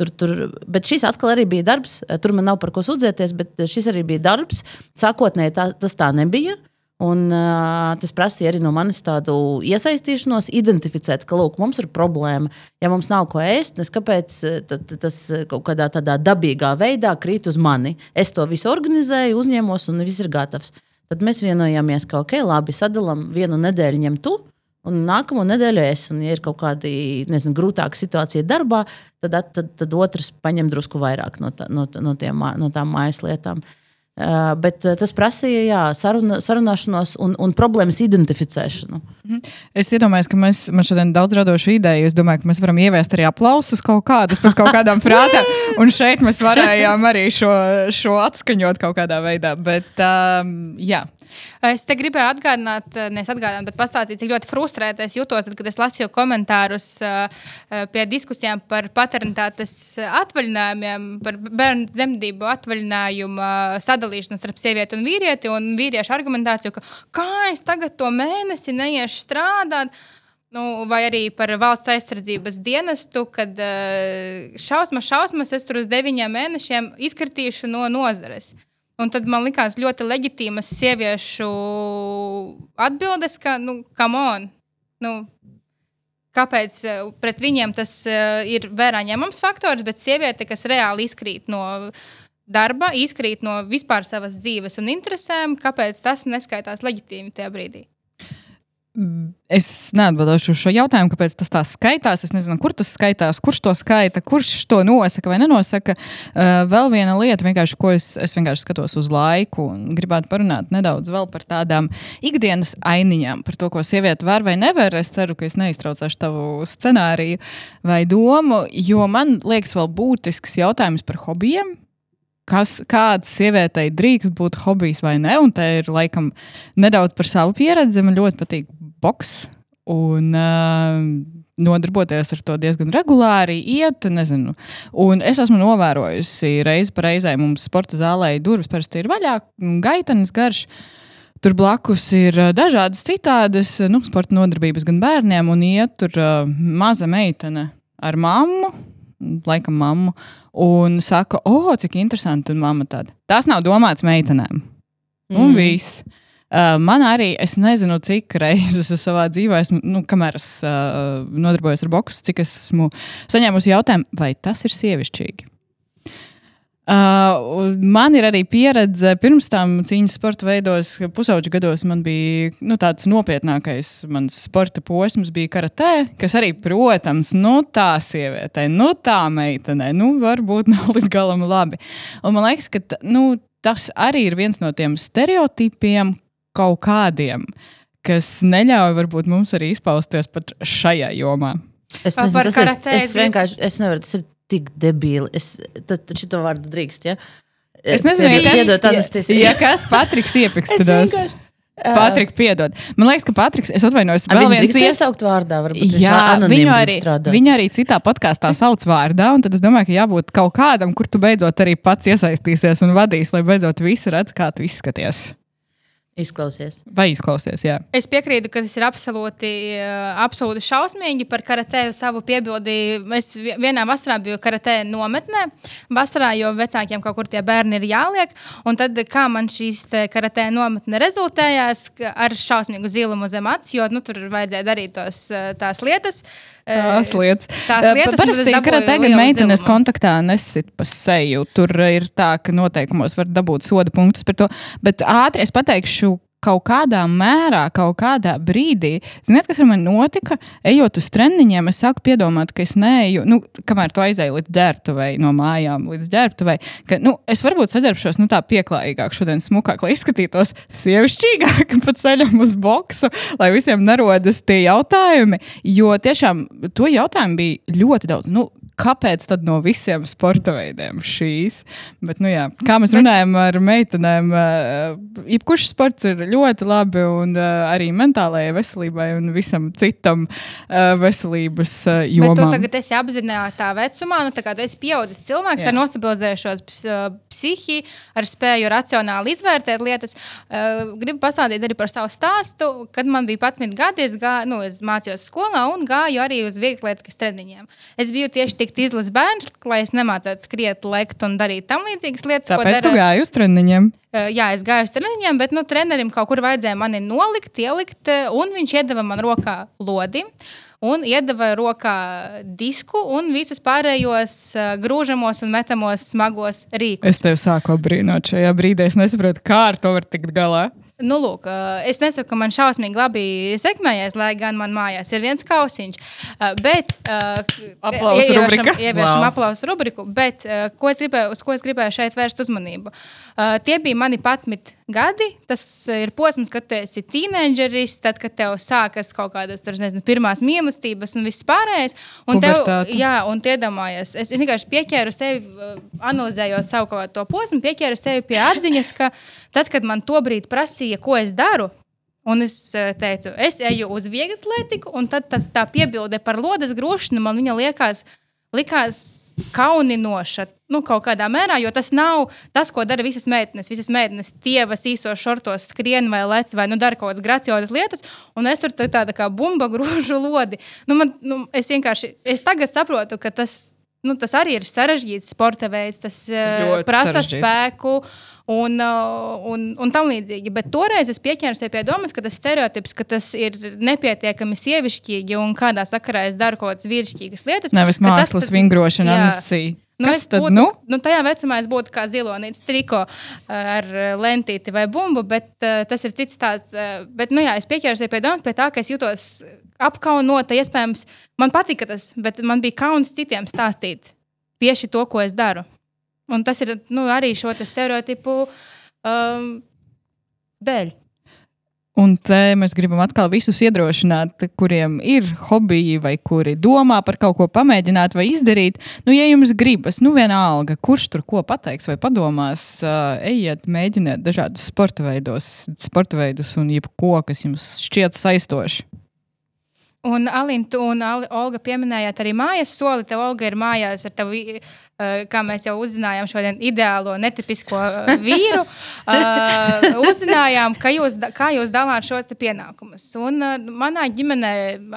tur, tur, bet šis atkal arī bija darbs. eh, Tur man nav par ko sūdzēties, bet šis arī bija darbs. Sākotnēji tā, tas tā nebija. Un, uh, tas prasīja arī no manis tādu iesaistīšanos, identificēt, ka lūk, mums ir problēma. Ja mums nav ko ēst, kāpēc eh, tad, tas eh, kaut kādā tādā dabīgā veidā krīt uz mani. Es to visu organizēju, uzņēmos un viss ir gatavs. Tad mēs vienojāmies, ka ok, labi, sadalām vienu nedēļu ņem tu. Un nākamo nedēļu es, un, ja ir kaut kāda nezinu, grūtāka situācija darbā, tad, tad, tad otrs paņem drusku vairāk no, tā, no, no, tiem, no tām mājas lietām. Uh, bet tas prasīja jā, saruna, sarunāšanos un, un problēmas identificēšanu. Es iedomājos, ka mēs, man šodien daudz radošu ideju. Es domāju, ka mēs varam ieviest arī aplausus kaut kādus pēc kaut kādām frāzēm. Un šeit mēs varējām arī šo, šo atskaņot kaut kādā veidā. Bet, um, jā. Es te gribēju atgādināt, eh, nevis atgādināt, bet pastāstīt, cik ļoti frustrēta es jutos, tad, kad es lasīju komentārus uh, uh, pie diskusijām par paternitātes atvaļinājumiem, par bērnu dzemdību atvaļinājumu uh, sadalīšanu starp sievieti un vīrieti, un vīriešu argumentāciju, ka kā es tagad to mēnesi neiešu strādāt. Nu, vai arī par valsts aizsardzības dienestu, kad uh, šausmas, šausmas, es tur uz deviņiem mēnešiem izkritīšu no nozares. Un tad man likās ļoti leģitīmas sieviešu atbildes, ka, nu, come on, nu, kāpēc eh, pret viņiem tas uh, ir vērā ņemams faktors, bet sieviete, kas reāli izkrīt no darba, izkrīt no vispār savas dzīves un interesēm, kāpēc tas neskaitās leģitīmi tajā brīdī? Es neatbildēšu uz šo jautājumu, kāpēc tas tā skaitās. Es nezinu, kur tas skaitās, kurš to skaita, kurš to nosaka vai nenosaka. Uh, vēl viena lieta, ko es, es vienkārši skatos uz laiku un gribētu parunāt nedaudz par tādām ikdienas ainiņām, par to, ko sieviete var vai nevar. Es ceru, ka es neiztraucēšu tavu scenāriju vai domu, jo man liekas, vēl būtisks jautājums par hobijiem kas, kāda sievietei drīkst būt hobijs vai nē. Un te ir laikam nedaudz par savu pieredzi. Man ļoti patīk boks. Un, uh, nodarboties ar to diezgan regulāri, iet, nezinu. Un es esmu novērojusi reizi pa reizē, mums sporta zālē durvis parasti ir vaļā, gaitenis garš. Tur blakus ir uh, dažādas citādas nu, sporta nodarbības gan bērniem, un iet tur uh, maza meitene ar mammu, laikam mammu, un saka, o, oh, cik interesanti, un mamma tāda. Tas nav domāts meitenēm. Un mm. viss. Uh, man arī, es nezinu, cik reizes es savā dzīvē, esmu, nu, kamēr es uh, nodarbojos ar boxu, cik es esmu saņēmusi jautājumu, vai tas ir sievišķīgi. Uh, man ir arī pieredze pirms tam cīņas sporta veidos, ka pusauģa gados man bija nu, tāds nopietnākais mans sporta posms, bija karatē, kas arī, protams, nu, tā sievietei, nu, tā meitenei, nu, varbūt nav līdz galam labi. Un man liekas, ka nu, tas arī ir viens no tiem stereotipiem kaut kādiem, kas neļauj varbūt mums arī izpausties pat šajā jomā. Es nezinu, tas ir, es vienkārši es nevaru, tas ir tik debīli. Es tad šo vārdu drīkst. Ja? Es nezinu, ja kas, piedod, ja, Anastasija. ja kas Patriks Es iepikstās. vienkārši- Patriks, piedod. Man liekas, ka Patriks, es atvainojos, A, vēl viens iesaukt vārdā, varbūt Jā, viņu arī, strādāt. viņu arī citā podkāstā sauc vārdā, un tad es domāju, ka jābūt kaut kādam, kur tu beidzot arī pats iesaistīsies un vadīs, lai beidzot visi redz, kā tu izskaties. Izklausies. Vai izklausies, jā. Es piekrītu, ka tas ir absolūti, eh, absolūti šausmīgi par karatē savu piebildi. Es vi- vienā vasarā biju karatē nometnē, vasarā, jo vecākiem kaut kur tie bērni ir jāliek. Un tad, kā man šīs karatē nometne rezultējās, ka ar šausmīgu zilumu zem acis, jo nu, tur vajadzēja darīt tos, eh, tās lietas. Tās lietas. Tās Eh, lietas, Parasti, tagad lielu meitenes zilumu. kontaktā nesit pa seju, tur ir tā, ka noteikumos var dabūt soda punktus par to. Bet ātri es pateikšu. Kaut kādā mērā, kaut kādā brīdī, ziniet, kas ar mani notika? Ejot uz treniņiem, es sāku piedomāt, ka es neeju, nu, kamēr tu aizēji līdz ģērbtuvei, no mājām līdz ģērbtuvei, ka, nu, es varbūt saģērbšos, nu, tā pieklājīgāk, šodien smukāk, lai izskatītos sievišķīgāk pa ceļam uz boksu, lai visiem nerodas tie jautājumi. Jo tiešām to jautājumu bija ļoti daudz. Nu, Kāpēc tad no visiem sporta veidiem šīs? Bet, nu, jā, kā mēs Bet... runājam ar meitenēm, uh, jebkurš sports ir ļoti labi un uh, arī mentālajai veselībai un visam citam uh, veselības uh, Bet tu tagad esi apzināta vecumā, nu, tā kā tu esi pieaudzis cilvēks Jā. ar nostabilizējušos ps- psihi, ar spēju racionāli izvērtēt lietas. Gribu pastāstīt arī par savu stāstu. Kad man bija 11 gadi, es, gā, nu, es mācījos skolā un gāju arī uz vieglietas treniņiem. Es biju tieši tik izlases bērns, lai es nemācītu skriet, lekt un darīt tam līdzīgas lietas. Tāpēc tu dara- gāji uz treniņiem. Jā, es gāju uz treniņiem, bet nu, trenerim kaut kur vajadzēja mani nolikt, ielikt, un viņš iedeva man rokā lodi. Un iedeva rokā disku un visus pārējos uh, grūžamos un metamos smagos rīkus. Es tevi sāku brīnot šajā brīdī. Es nesaprotu, kā ar to var tikt galā. Nu, lūk, es nesaku, ka man šausmīgi labi sekmējies, lai gan man mājās ir viens kausiņš. Bet, Aplausu ieviešam-. Ieviešam Wow. aplausu rubriku, bet ko es gribēju, uz ko es gribēju šeit vērst uzmanību? Tie bija mani 11 gadi. Tas ir posms, kad tu esi teenageris, tad, kad tev sākas kaut kādas tur, nezinu, pirmās mīlestības un viss pārējais. Un tev, jā, un tu iedomājies, es, es vienkārši pieķēru sevi, analizējot savu to posmu, pieķēru sevi pie atziņas, ka tad, kad man to brīdi prasīja, ko es daru, un es eh, teicu, es eju uz vieglu atletiku, un tad tas tā piebilde par lodes grošanu man liekas. Likās kauninoša, nu, kaut kādā mērā, jo tas nav tas, ko dara visas meitenes. Visas meitenes tievas īsos šortos skrien vai lec, vai nu, dara kaut kādas graciozas lietas, un es tur tā- tāda kā bumba grūžu lodi. Nu, man, nu, es vienkārši, es tagad saprotu, ka tas, nu, tas arī ir sarežģīts sporta veids, tas eh, Ļoti prasa sarežģīts. spēku un, uh, un, un tam līdzīgi. Bet toreiz es pieķēru sev pie domas, ka tas stereotips, ka tas ir nepietiekami sievišķīgi un kādā sakarā es daru kaut kādas vīrišķīgas lietas. Nevis tas mākslas tad- vingrošana, Jā. Anastasija. Nu, Kas tad, būtu, nu? nu, tajā vecumā es būtu kā zilonīts triko uh, ar uh, lentīti vai bumbu, bet uh, tas ir cits stāsts. Uh, bet, nu jā, es pieķēru sev pie domas, pie tā, ka es jutos apkaunota. Iespējams, man patika tas, bet man bija kauns citiem stāstīt tieši to, ko es daru. Un tas ir nu, arī šo te stereotipu um, dēļ. Un te mēs gribam atkal visus iedrošināt, kuriem ir hobiji vai kuri domā par kaut ko pamēģināt vai izdarīt. Nu, ja jums gribas, nu vienalga, kurš tur ko pateiks vai padomās, uh, ejiet, mēģiniet dažādus sporta veidos, sporta veidus un jebko, kas jums šķiet saistoši. Un Alīna, tu un Ali- Olga pieminējāt arī mājas soli. Te Olga ir mājās ar tevi, eh, kā mēs jau uzzinājām šodien, ideālo, netipisko eh, vīru. Uh, uzzinājām, ka jūs, kā jūs dalāt šos pienākumus. Un uh, manā ģimenē,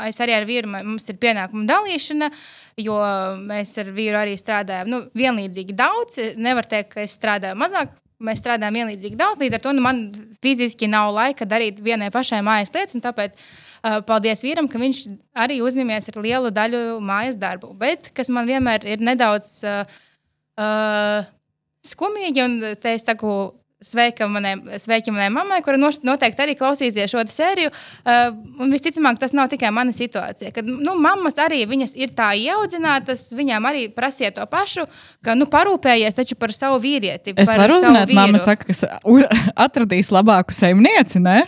es arī ar vīru, mums ir pienākumu dalīšana. Jo mēs ar vīru arī strādājam nu, vienlīdzīgi daudz. Nevar teikt, ka es strādāju mazāk, mēs strādājam vienlīdzīgi daudz. Līdz ar to nu, man fiziski nav laika darīt vienai pašai mājas lietas. Tāpēc uh, paldies vīram, ka viņš arī uzņemies ar lielu daļu mājas darbu. Bet kas man vienmēr ir nedaudz uh, uh, skumīgi, un te es saku. Sveika manai, sveiki manai mammai, kura noteikti arī klausīsies šo sēriju. Uh, un visticamāk, tas nav tikai mana situācija. Kad nu, mammas arī ir tā ieaudzinātas, viņām arī prasiet to pašu, ka nu, parūpējies taču par savu vīrieti. Es varu uzzināt, mamma saka, kas atradīs labāku saimnieci, ne?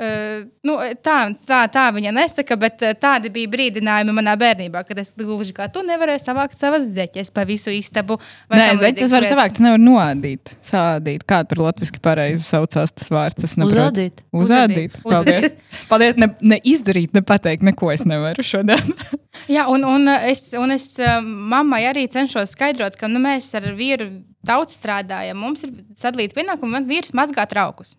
Uh, nu, tā, tā, tā viņa nesaka, bet uh, tādi bija brīdinājumi manā bērnībā, kad es gluži kā tu nevarēji savākt savas zeķes pa visu istabu. vai Nē, zeķes var savākt, es nevaru noādīt, sādīt. Kā tur latviski pareizi saucās tas vārds? Es. Uzrādīt. Uzādīt. Uzadīt. Paldies. Paldies. Ne, ne izdarīt, ne pateikt, neko es nevaru šodien. Jā, un, un uh, es, un es mammai arī cenšos skaidrot, ka nu, mēs ar vīru daudz strādājam. Mums ir sadalīta pienākuma, man vīrs mazgā traukus.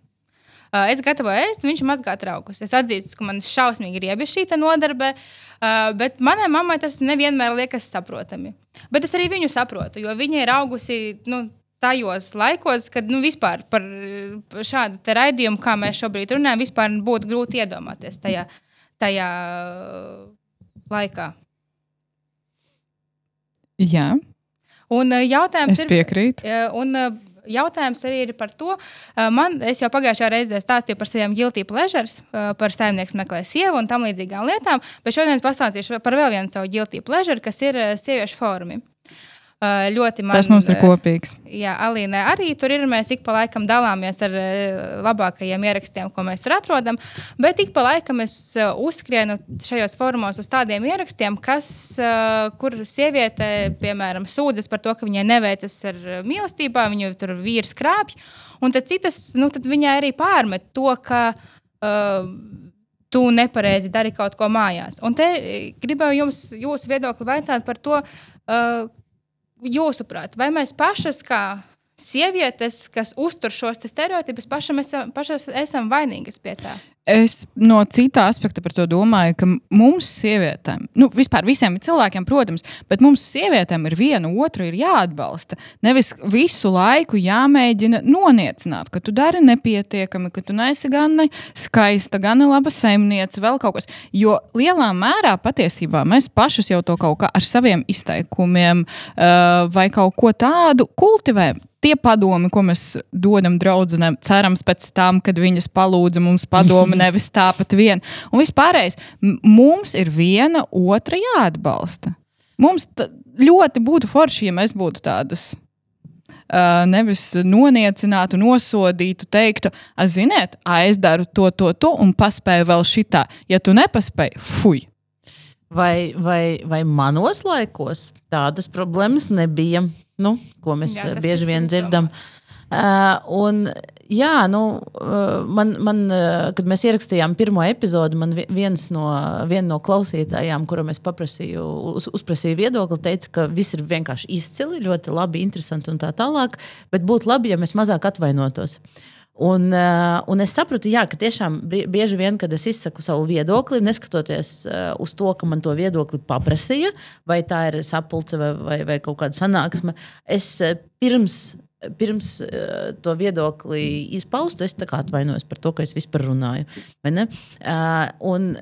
Uh, es gatavoju ēst, viņš mazgā traukus. Es atzīstu, ka man šausmīgi ir iebijusi šī nodarbe, uh, bet manai mammai tas nevienmēr liekas saprotami. Bet es arī viņu saprotu, jo viņa ir augusi. Nu, Tajos laikos, kad nu, vispār par par šādu raidījumu, kā mēs šobrīd runājam, vispār būtu grūti iedomāties tajā, tajā laikā. Jā, Un jautājums es ir, piekrītu. uh, un, jautājums arī ir par to, uh, man, es jau pagājušajā reizē stāstīju par saviem guilty pleasures, uh, par saimnieks meklē sievu un tam līdzīgām lietām, bet šodien es pastāstīšu par vēl vienu savu guilty pleasure, kas ir uh, sieviešu fórumi. Uh, ļoti man, Tas mums ir uh, kopīgs. Jā, Alīna, arī tur ir. Mēs ik pa laikam dalāmies ar eh, labākajiem ierakstiem, ko mēs tur atrodam. Bet ik pa laikam es eh, uzskrienu šajos formos uz tādiem ierakstiem, kas, eh, kur sieviete, piemēram, sūdzas par to, ka viņai neveicas ar eh, mīlestībā, viņu tur vīrs krāpj. Un tad citas, nu, tad viņai arī pārmet to, ka. Uh, Tu nepareizi dari kaut ko mājās. Un te eh, gribēju jums, jūsu viedokli vaicāt par to, uh, jūsuprāt, vai mēs pašas, kā sievietes, kas uztur šos te stereotipus, esam, pašas esam vainīgas pie tā? Es no cita aspekta par to domāju, ka mums, sievietēm, nu, vispār visiem cilvēkiem, protams, bet mums, sievietēm, ir viena otru ir jāatbalsta. Nevis visu laiku jāmēģina noniecināt, ka tu dari nepietiekami, ka tu neesi gan ne skaista, gan ne laba saimniece, vēl kaut kas. Jo lielā mērā patiesībā mēs pašas jau to kaut kā ar saviem izteikumiem uh, vai kaut ko tādu kultivējam. Tie padomi, ko mēs dodam draudzenēm, cerams, pēc tam, kad viņas palūdza mums padomu, nevis tāpat vien. Un vispārējais, mums ir viena otra jāatbalsta. Mums ļoti būtu forši, ja mēs būtu tādas. Uh, nevis noniecinātu, nosodītu, teiktu, "A, ziniet, a, es daru to, to, to, un paspēju vēl šitā. Ja tu nepaspēji, fuj! Vai, vai, vai manos laikos tādas problēmas nebija, nu, ko mēs Jā, tas bieži vien dzirdam? Uh, un, jā, nu, uh, man, man, uh, kad mēs ierakstījām pirmo epizodi, man vi- viens no, viena no klausītājām, kuram es paprasīju, uz, uzprasīju viedokli, teica, ka viss ir vienkārši izcili, ļoti labi, interesanti un tā tālāk, bet būtu labi, ja mēs mazāk atvainotos. Uh, un es sapratu, jā, ka tiešām bie- bieži vien, kad es izsaku savu viedokli, neskatoties uh, uz to, ka man to viedokli paprasīja, vai tā ir sapulce vai, vai, vai kaut kāda sanāksme, es uh, pirms, pirms to viedokli izpaustu, es atvainojos par to, ka es vispār runāju. un,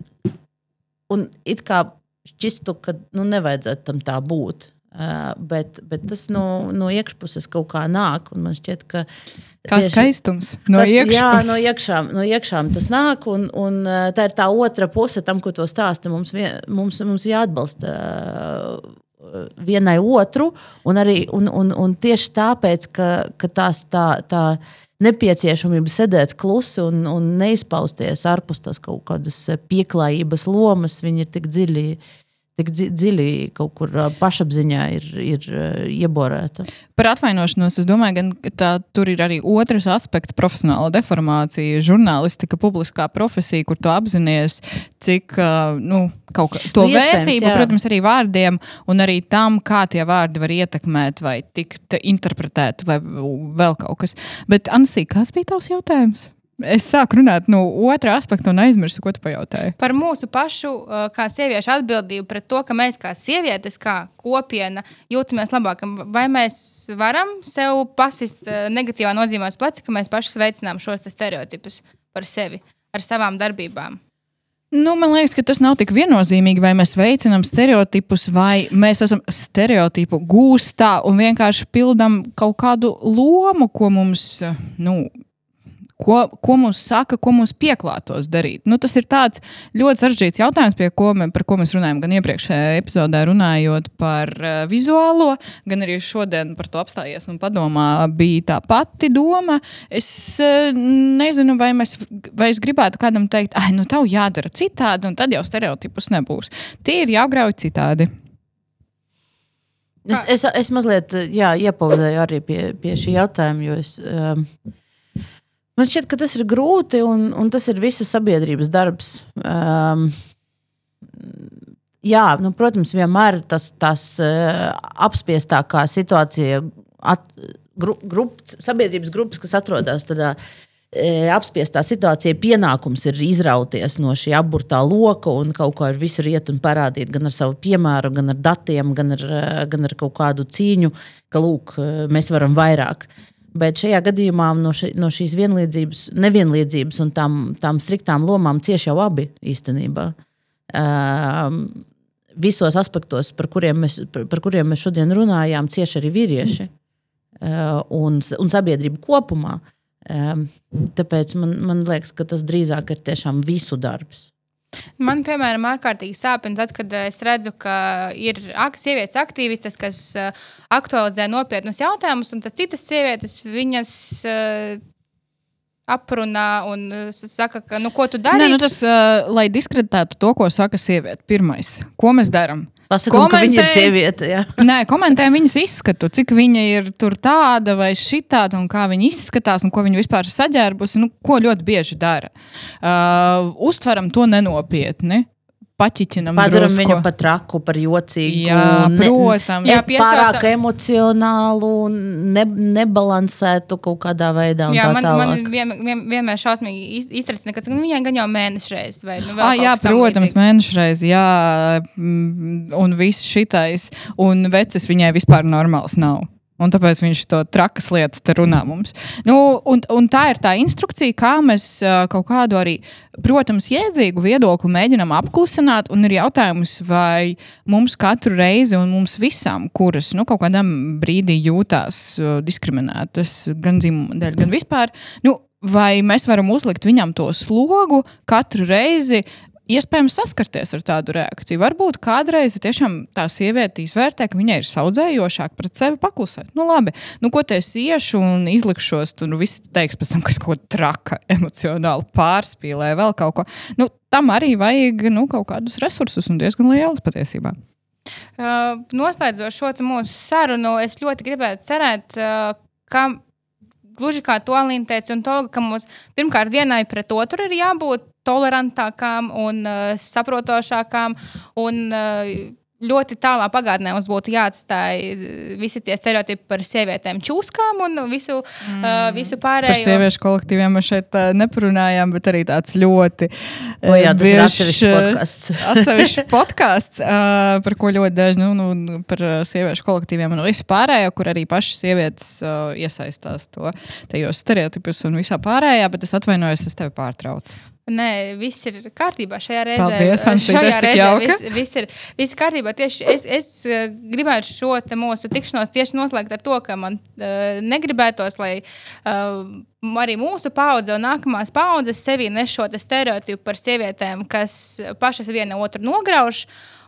un it kā šķistu, ka nu, nevajadzētu tam tā būt. Uh, bet, bet tas no, no iekšpuses kaut kā nāk, man šķiet, ka Kā tieši- skaistums no Tas- Jā, iekšpuses. no iekšām, no iekšām tas nāk, un, un ā, tā ir tā otra puse tam, ko to stāsta. Mums, vien, mums, mums jāatbalsta ā, vienai otru, un, arī, un, un, un tieši tāpēc, ka, ka tās, tā, tā nepieciešamība sedēt klusi un, un neizpausties ārpus tās kaut kādas pieklājības lomas, viņi ir tik dziļi. Tik dzi- dziļi kaut kur pašapziņā ir, ir ieborēta. Par atvainošanos es domāju, gan tā, tur ir arī otrs aspekts - profesionāla deformācija, žurnālistika, publiskā profesija, kur tu apzinājies, cik nu, kaut kā to Nu, vērtību, jā. protams, arī vārdiem, un arī tam, kā tie vārdi var ietekmēt vai tikt interpretēti, vai vēl kaut kas. Bet, Ansī, kāds bija tavs jautājums? Es sāku runāt no otra aspekta un aizmirsu, ko tu pajautāji. Par mūsu pašu, uh, kā sieviešu atbildību pret to, ka mēs kā sievietes, kā kopiena, jūtamies labāk. Vai mēs varam sev pasist uh, negatīvā nozīmē uz pleca, ka mēs paši veicinām šos te stereotipus par sevi ar savām darbībām? Nu, man liekas, ka tas nav tik viennozīmīgi, vai mēs veicinām stereotipus, vai mēs esam stereotipu gūstā un vienkārši pildām kaut kādu lomu, ko mums, nu, ko, ko mums saka, ko mums pieklātos darīt. Nu, tas ir tāds ļoti sarežģīts jautājums, ko, par ko mēs runājam gan iepriekšējā epizodē, runājot par uh, vizuālo, gan arī šodien par to apstājies un padomā bija tā pati doma. Es uh, nezinu, vai, mēs, vai es gribētu kādam teikt, ah, nu, tev jādara citādi, un tad jau stereotipus nebūs. Tie ir jāgrauj citādi. Es, es, es mazliet jā, iepauzēju arī pie, pie šī jautājuma, jo es, um, man šķiet, ka tas ir grūti un, un tas ir visas sabiedrības darbs. Um, jā, nu, protams, vienmēr tas, tas uh, apspiestākā situācija, at, gru, grup, sabiedrības grupas, kas atrodas tādā e, apspiestā situācijā pienākums ir izrauties no šī apburtā loka un kaut ko ar visu riet un parādīt, gan ar savu piemēru, gan ar datiem, gan ar, eh, gan ar kaut kādu cīņu, ka lūk, eh, mēs varam vairāk. Bet šajā gadījumā no, ši, no šīs vienlīdzības, nevienlīdzības un tām, tām striktām lomām cieši jau abi īstenībā. Um, visos aspektos, par kuriem mēs, par, par kuriem mēs šodien runājām, cieši arī vīrieši uh, un, un sabiedrība kopumā. Um, tāpēc man, man liekas, ka tas drīzāk ir tiešām visu darbs. Man, piemēram, ārkārtīgi sāpina tad, kad es redzu, ka ir ak sievietes aktīvistes, kas uh, aktualizē nopietnus jautājumus, un citas sievietes viņas uh, aprunā un uh, saka, ka, nu, ko tu dari? Nē, nu tas, uh, lai diskreditētu to, ko saka sieviete, pirmais, ko mēs darām? Pasakām, ka viņa ir sieviete. Jā. Nē, komentē viņas izskatu, cik viņa ir tur tāda vai šitāda, un kā viņa izskatās, un ko viņa vispār ir saģērbusi, nu, ko ļoti bieži dara. Uh, uztveram to nenopietni paķiķinam. Padaram drusku. viņu par traku, par jocīgu. Jā, ne- protams. Ne, Jā, jā, piesaucam- pārāk emocionālu, ne, nebalansētu kaut kādā veidā. un Jā, tā man, tālāk. man vien, vien, vienmēr šausmīgi iz- iztricina, ka nu, viņai gan jau mēnešu reizes. Vai, nu, vēl Ah, jā, protams, mēnešreiz, jā, mm, un viss šitais, un vecis viņai vispār normāls nav. Un tāpēc viņš to trakas lietas te runā mums. Nu, un, un tā ir tā instrukcija, kā mēs kaut kādu arī, protams, jēdzīgu viedokli mēģinām apklusināt. Un ir jautājums, vai mums katru reizi, un mums visām, kuras nu, kaut kādā brīdī jūtās diskriminētas, gan dzimuma dēļ, gan vispār, nu, vai mēs varam uzlikt viņam to slogu katru reizi. Iespējams, saskarties ar tādu reakciju. Varbūt kādreiz tiešām tā sieviete izvērtē, ka viņai ir saudzējošāk pret sevi paklusēt. Nu, labi, nu, ko te es iešu un izlikšos, tur nu, viss teiks pēc tam, ka es kaut ko traka, emocionāli pārspīlēju, vēl kaut ko. Nu, tam arī vajag nu, kaut kādus resursus un diezgan lielus patiesībā. Uh, noslēdzot šo mūsu sarunu, es ļoti gribētu cerēt, uh, ka gluži kā to Alīna teica, un to, ka mums pirmkārt vienai pret otru ir jābūt tolerantākām un uh, saprotošākām. Un, uh, Ļoti tālā pagātnē mums būtu jāatstāj visi tie stereotipi par sievietēm, čūskām un visu, mm. uh, visu Par pārējo. sieviešu kolektīviem mēs šeit uh, neparunājām, bet arī tāds ļoti. Ir biežs, uh, podcasts. Atsevišķs podkāsts, uh, par ko ļoti daudz, nu, nu, par uh, sieviešu kolektīviem un visu pārējo, kur arī pašas sievietes uh, iesaistās to tajos stereotipus un visā pārējā, bet es atvainojos, es tevi pārtraucu. Nē, viss ir kārtībā šajā reizē. Paldies, Ansīte, Šajā reizē viss, viss ir, viss ir kārtībā. Tieši es, es eh, gribētu šo mūsu tikšanos tieši noslēgt ar to, ka man uh, negribētos, lai uh, arī mūsu paudze un nākamās paudzes sevī nes šo te stereotipu par sievietēm, kas pašas viena otru nograuž.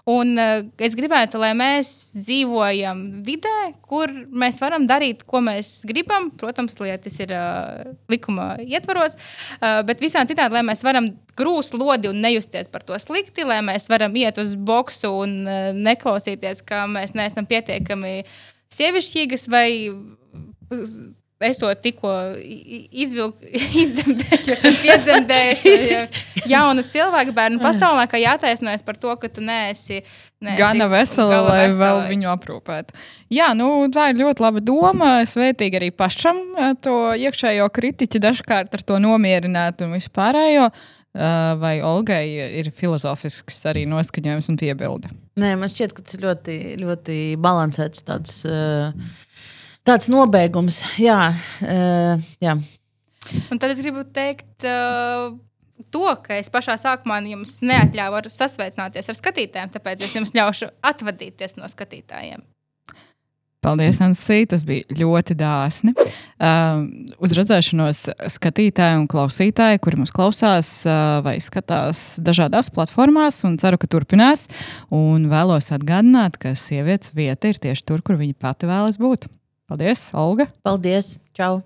Un, uh, es gribētu, lai mēs dzīvojam vidē, kur mēs varam darīt, ko mēs gribam. Protams, lietas ir uh, likuma ietvaros, uh, bet visādi citādi, lai mēs varam grūst lodi un nejusties par to slikti, lai mēs varam iet uz boksu un uh, neklausīties, ka mēs neesam pietiekami sievišķīgas vai esot tikko izdzemdējuši, piedzemdējuši jaunu cilvēku bērnu pasaulē, ka jātaisnojas par to, ka tu neesi. neesi Gana vesela, gana lai vesela. vēl viņu aprūpētu. Jā, nu, tā ir ļoti laba doma. Svētīgi arī pašam eh, to iekšējo kritiķi dažkārt ar to nomierināt un vispārējo. Eh, Vai Olgai ir filozofisks arī noskaņojums un piebilde? Nē, man šķiet, ka tas ir ļoti, ļoti balansēts tāds, uh, tāds nobeigums. Jā, uh, jā. Un tad es gribu teikt. Uh, To, ka es pašā sākumā jums neatļāvu sasveicināties ar skatītājiem, tāpēc es jums ļaušu atvadīties no skatītājiem. Paldies, Ansī, tas bija ļoti dāsni. Uh, uz redzēšanos skatītāji un klausītāji, kuri mūs klausās uh, vai skatās dažādās platformās, un ceru, ka turpinās. Un vēlos atgādināt, ka sievietes vieta ir tieši tur, kur viņa pati vēlas būt. Paldies, Olga! Paldies! Čau!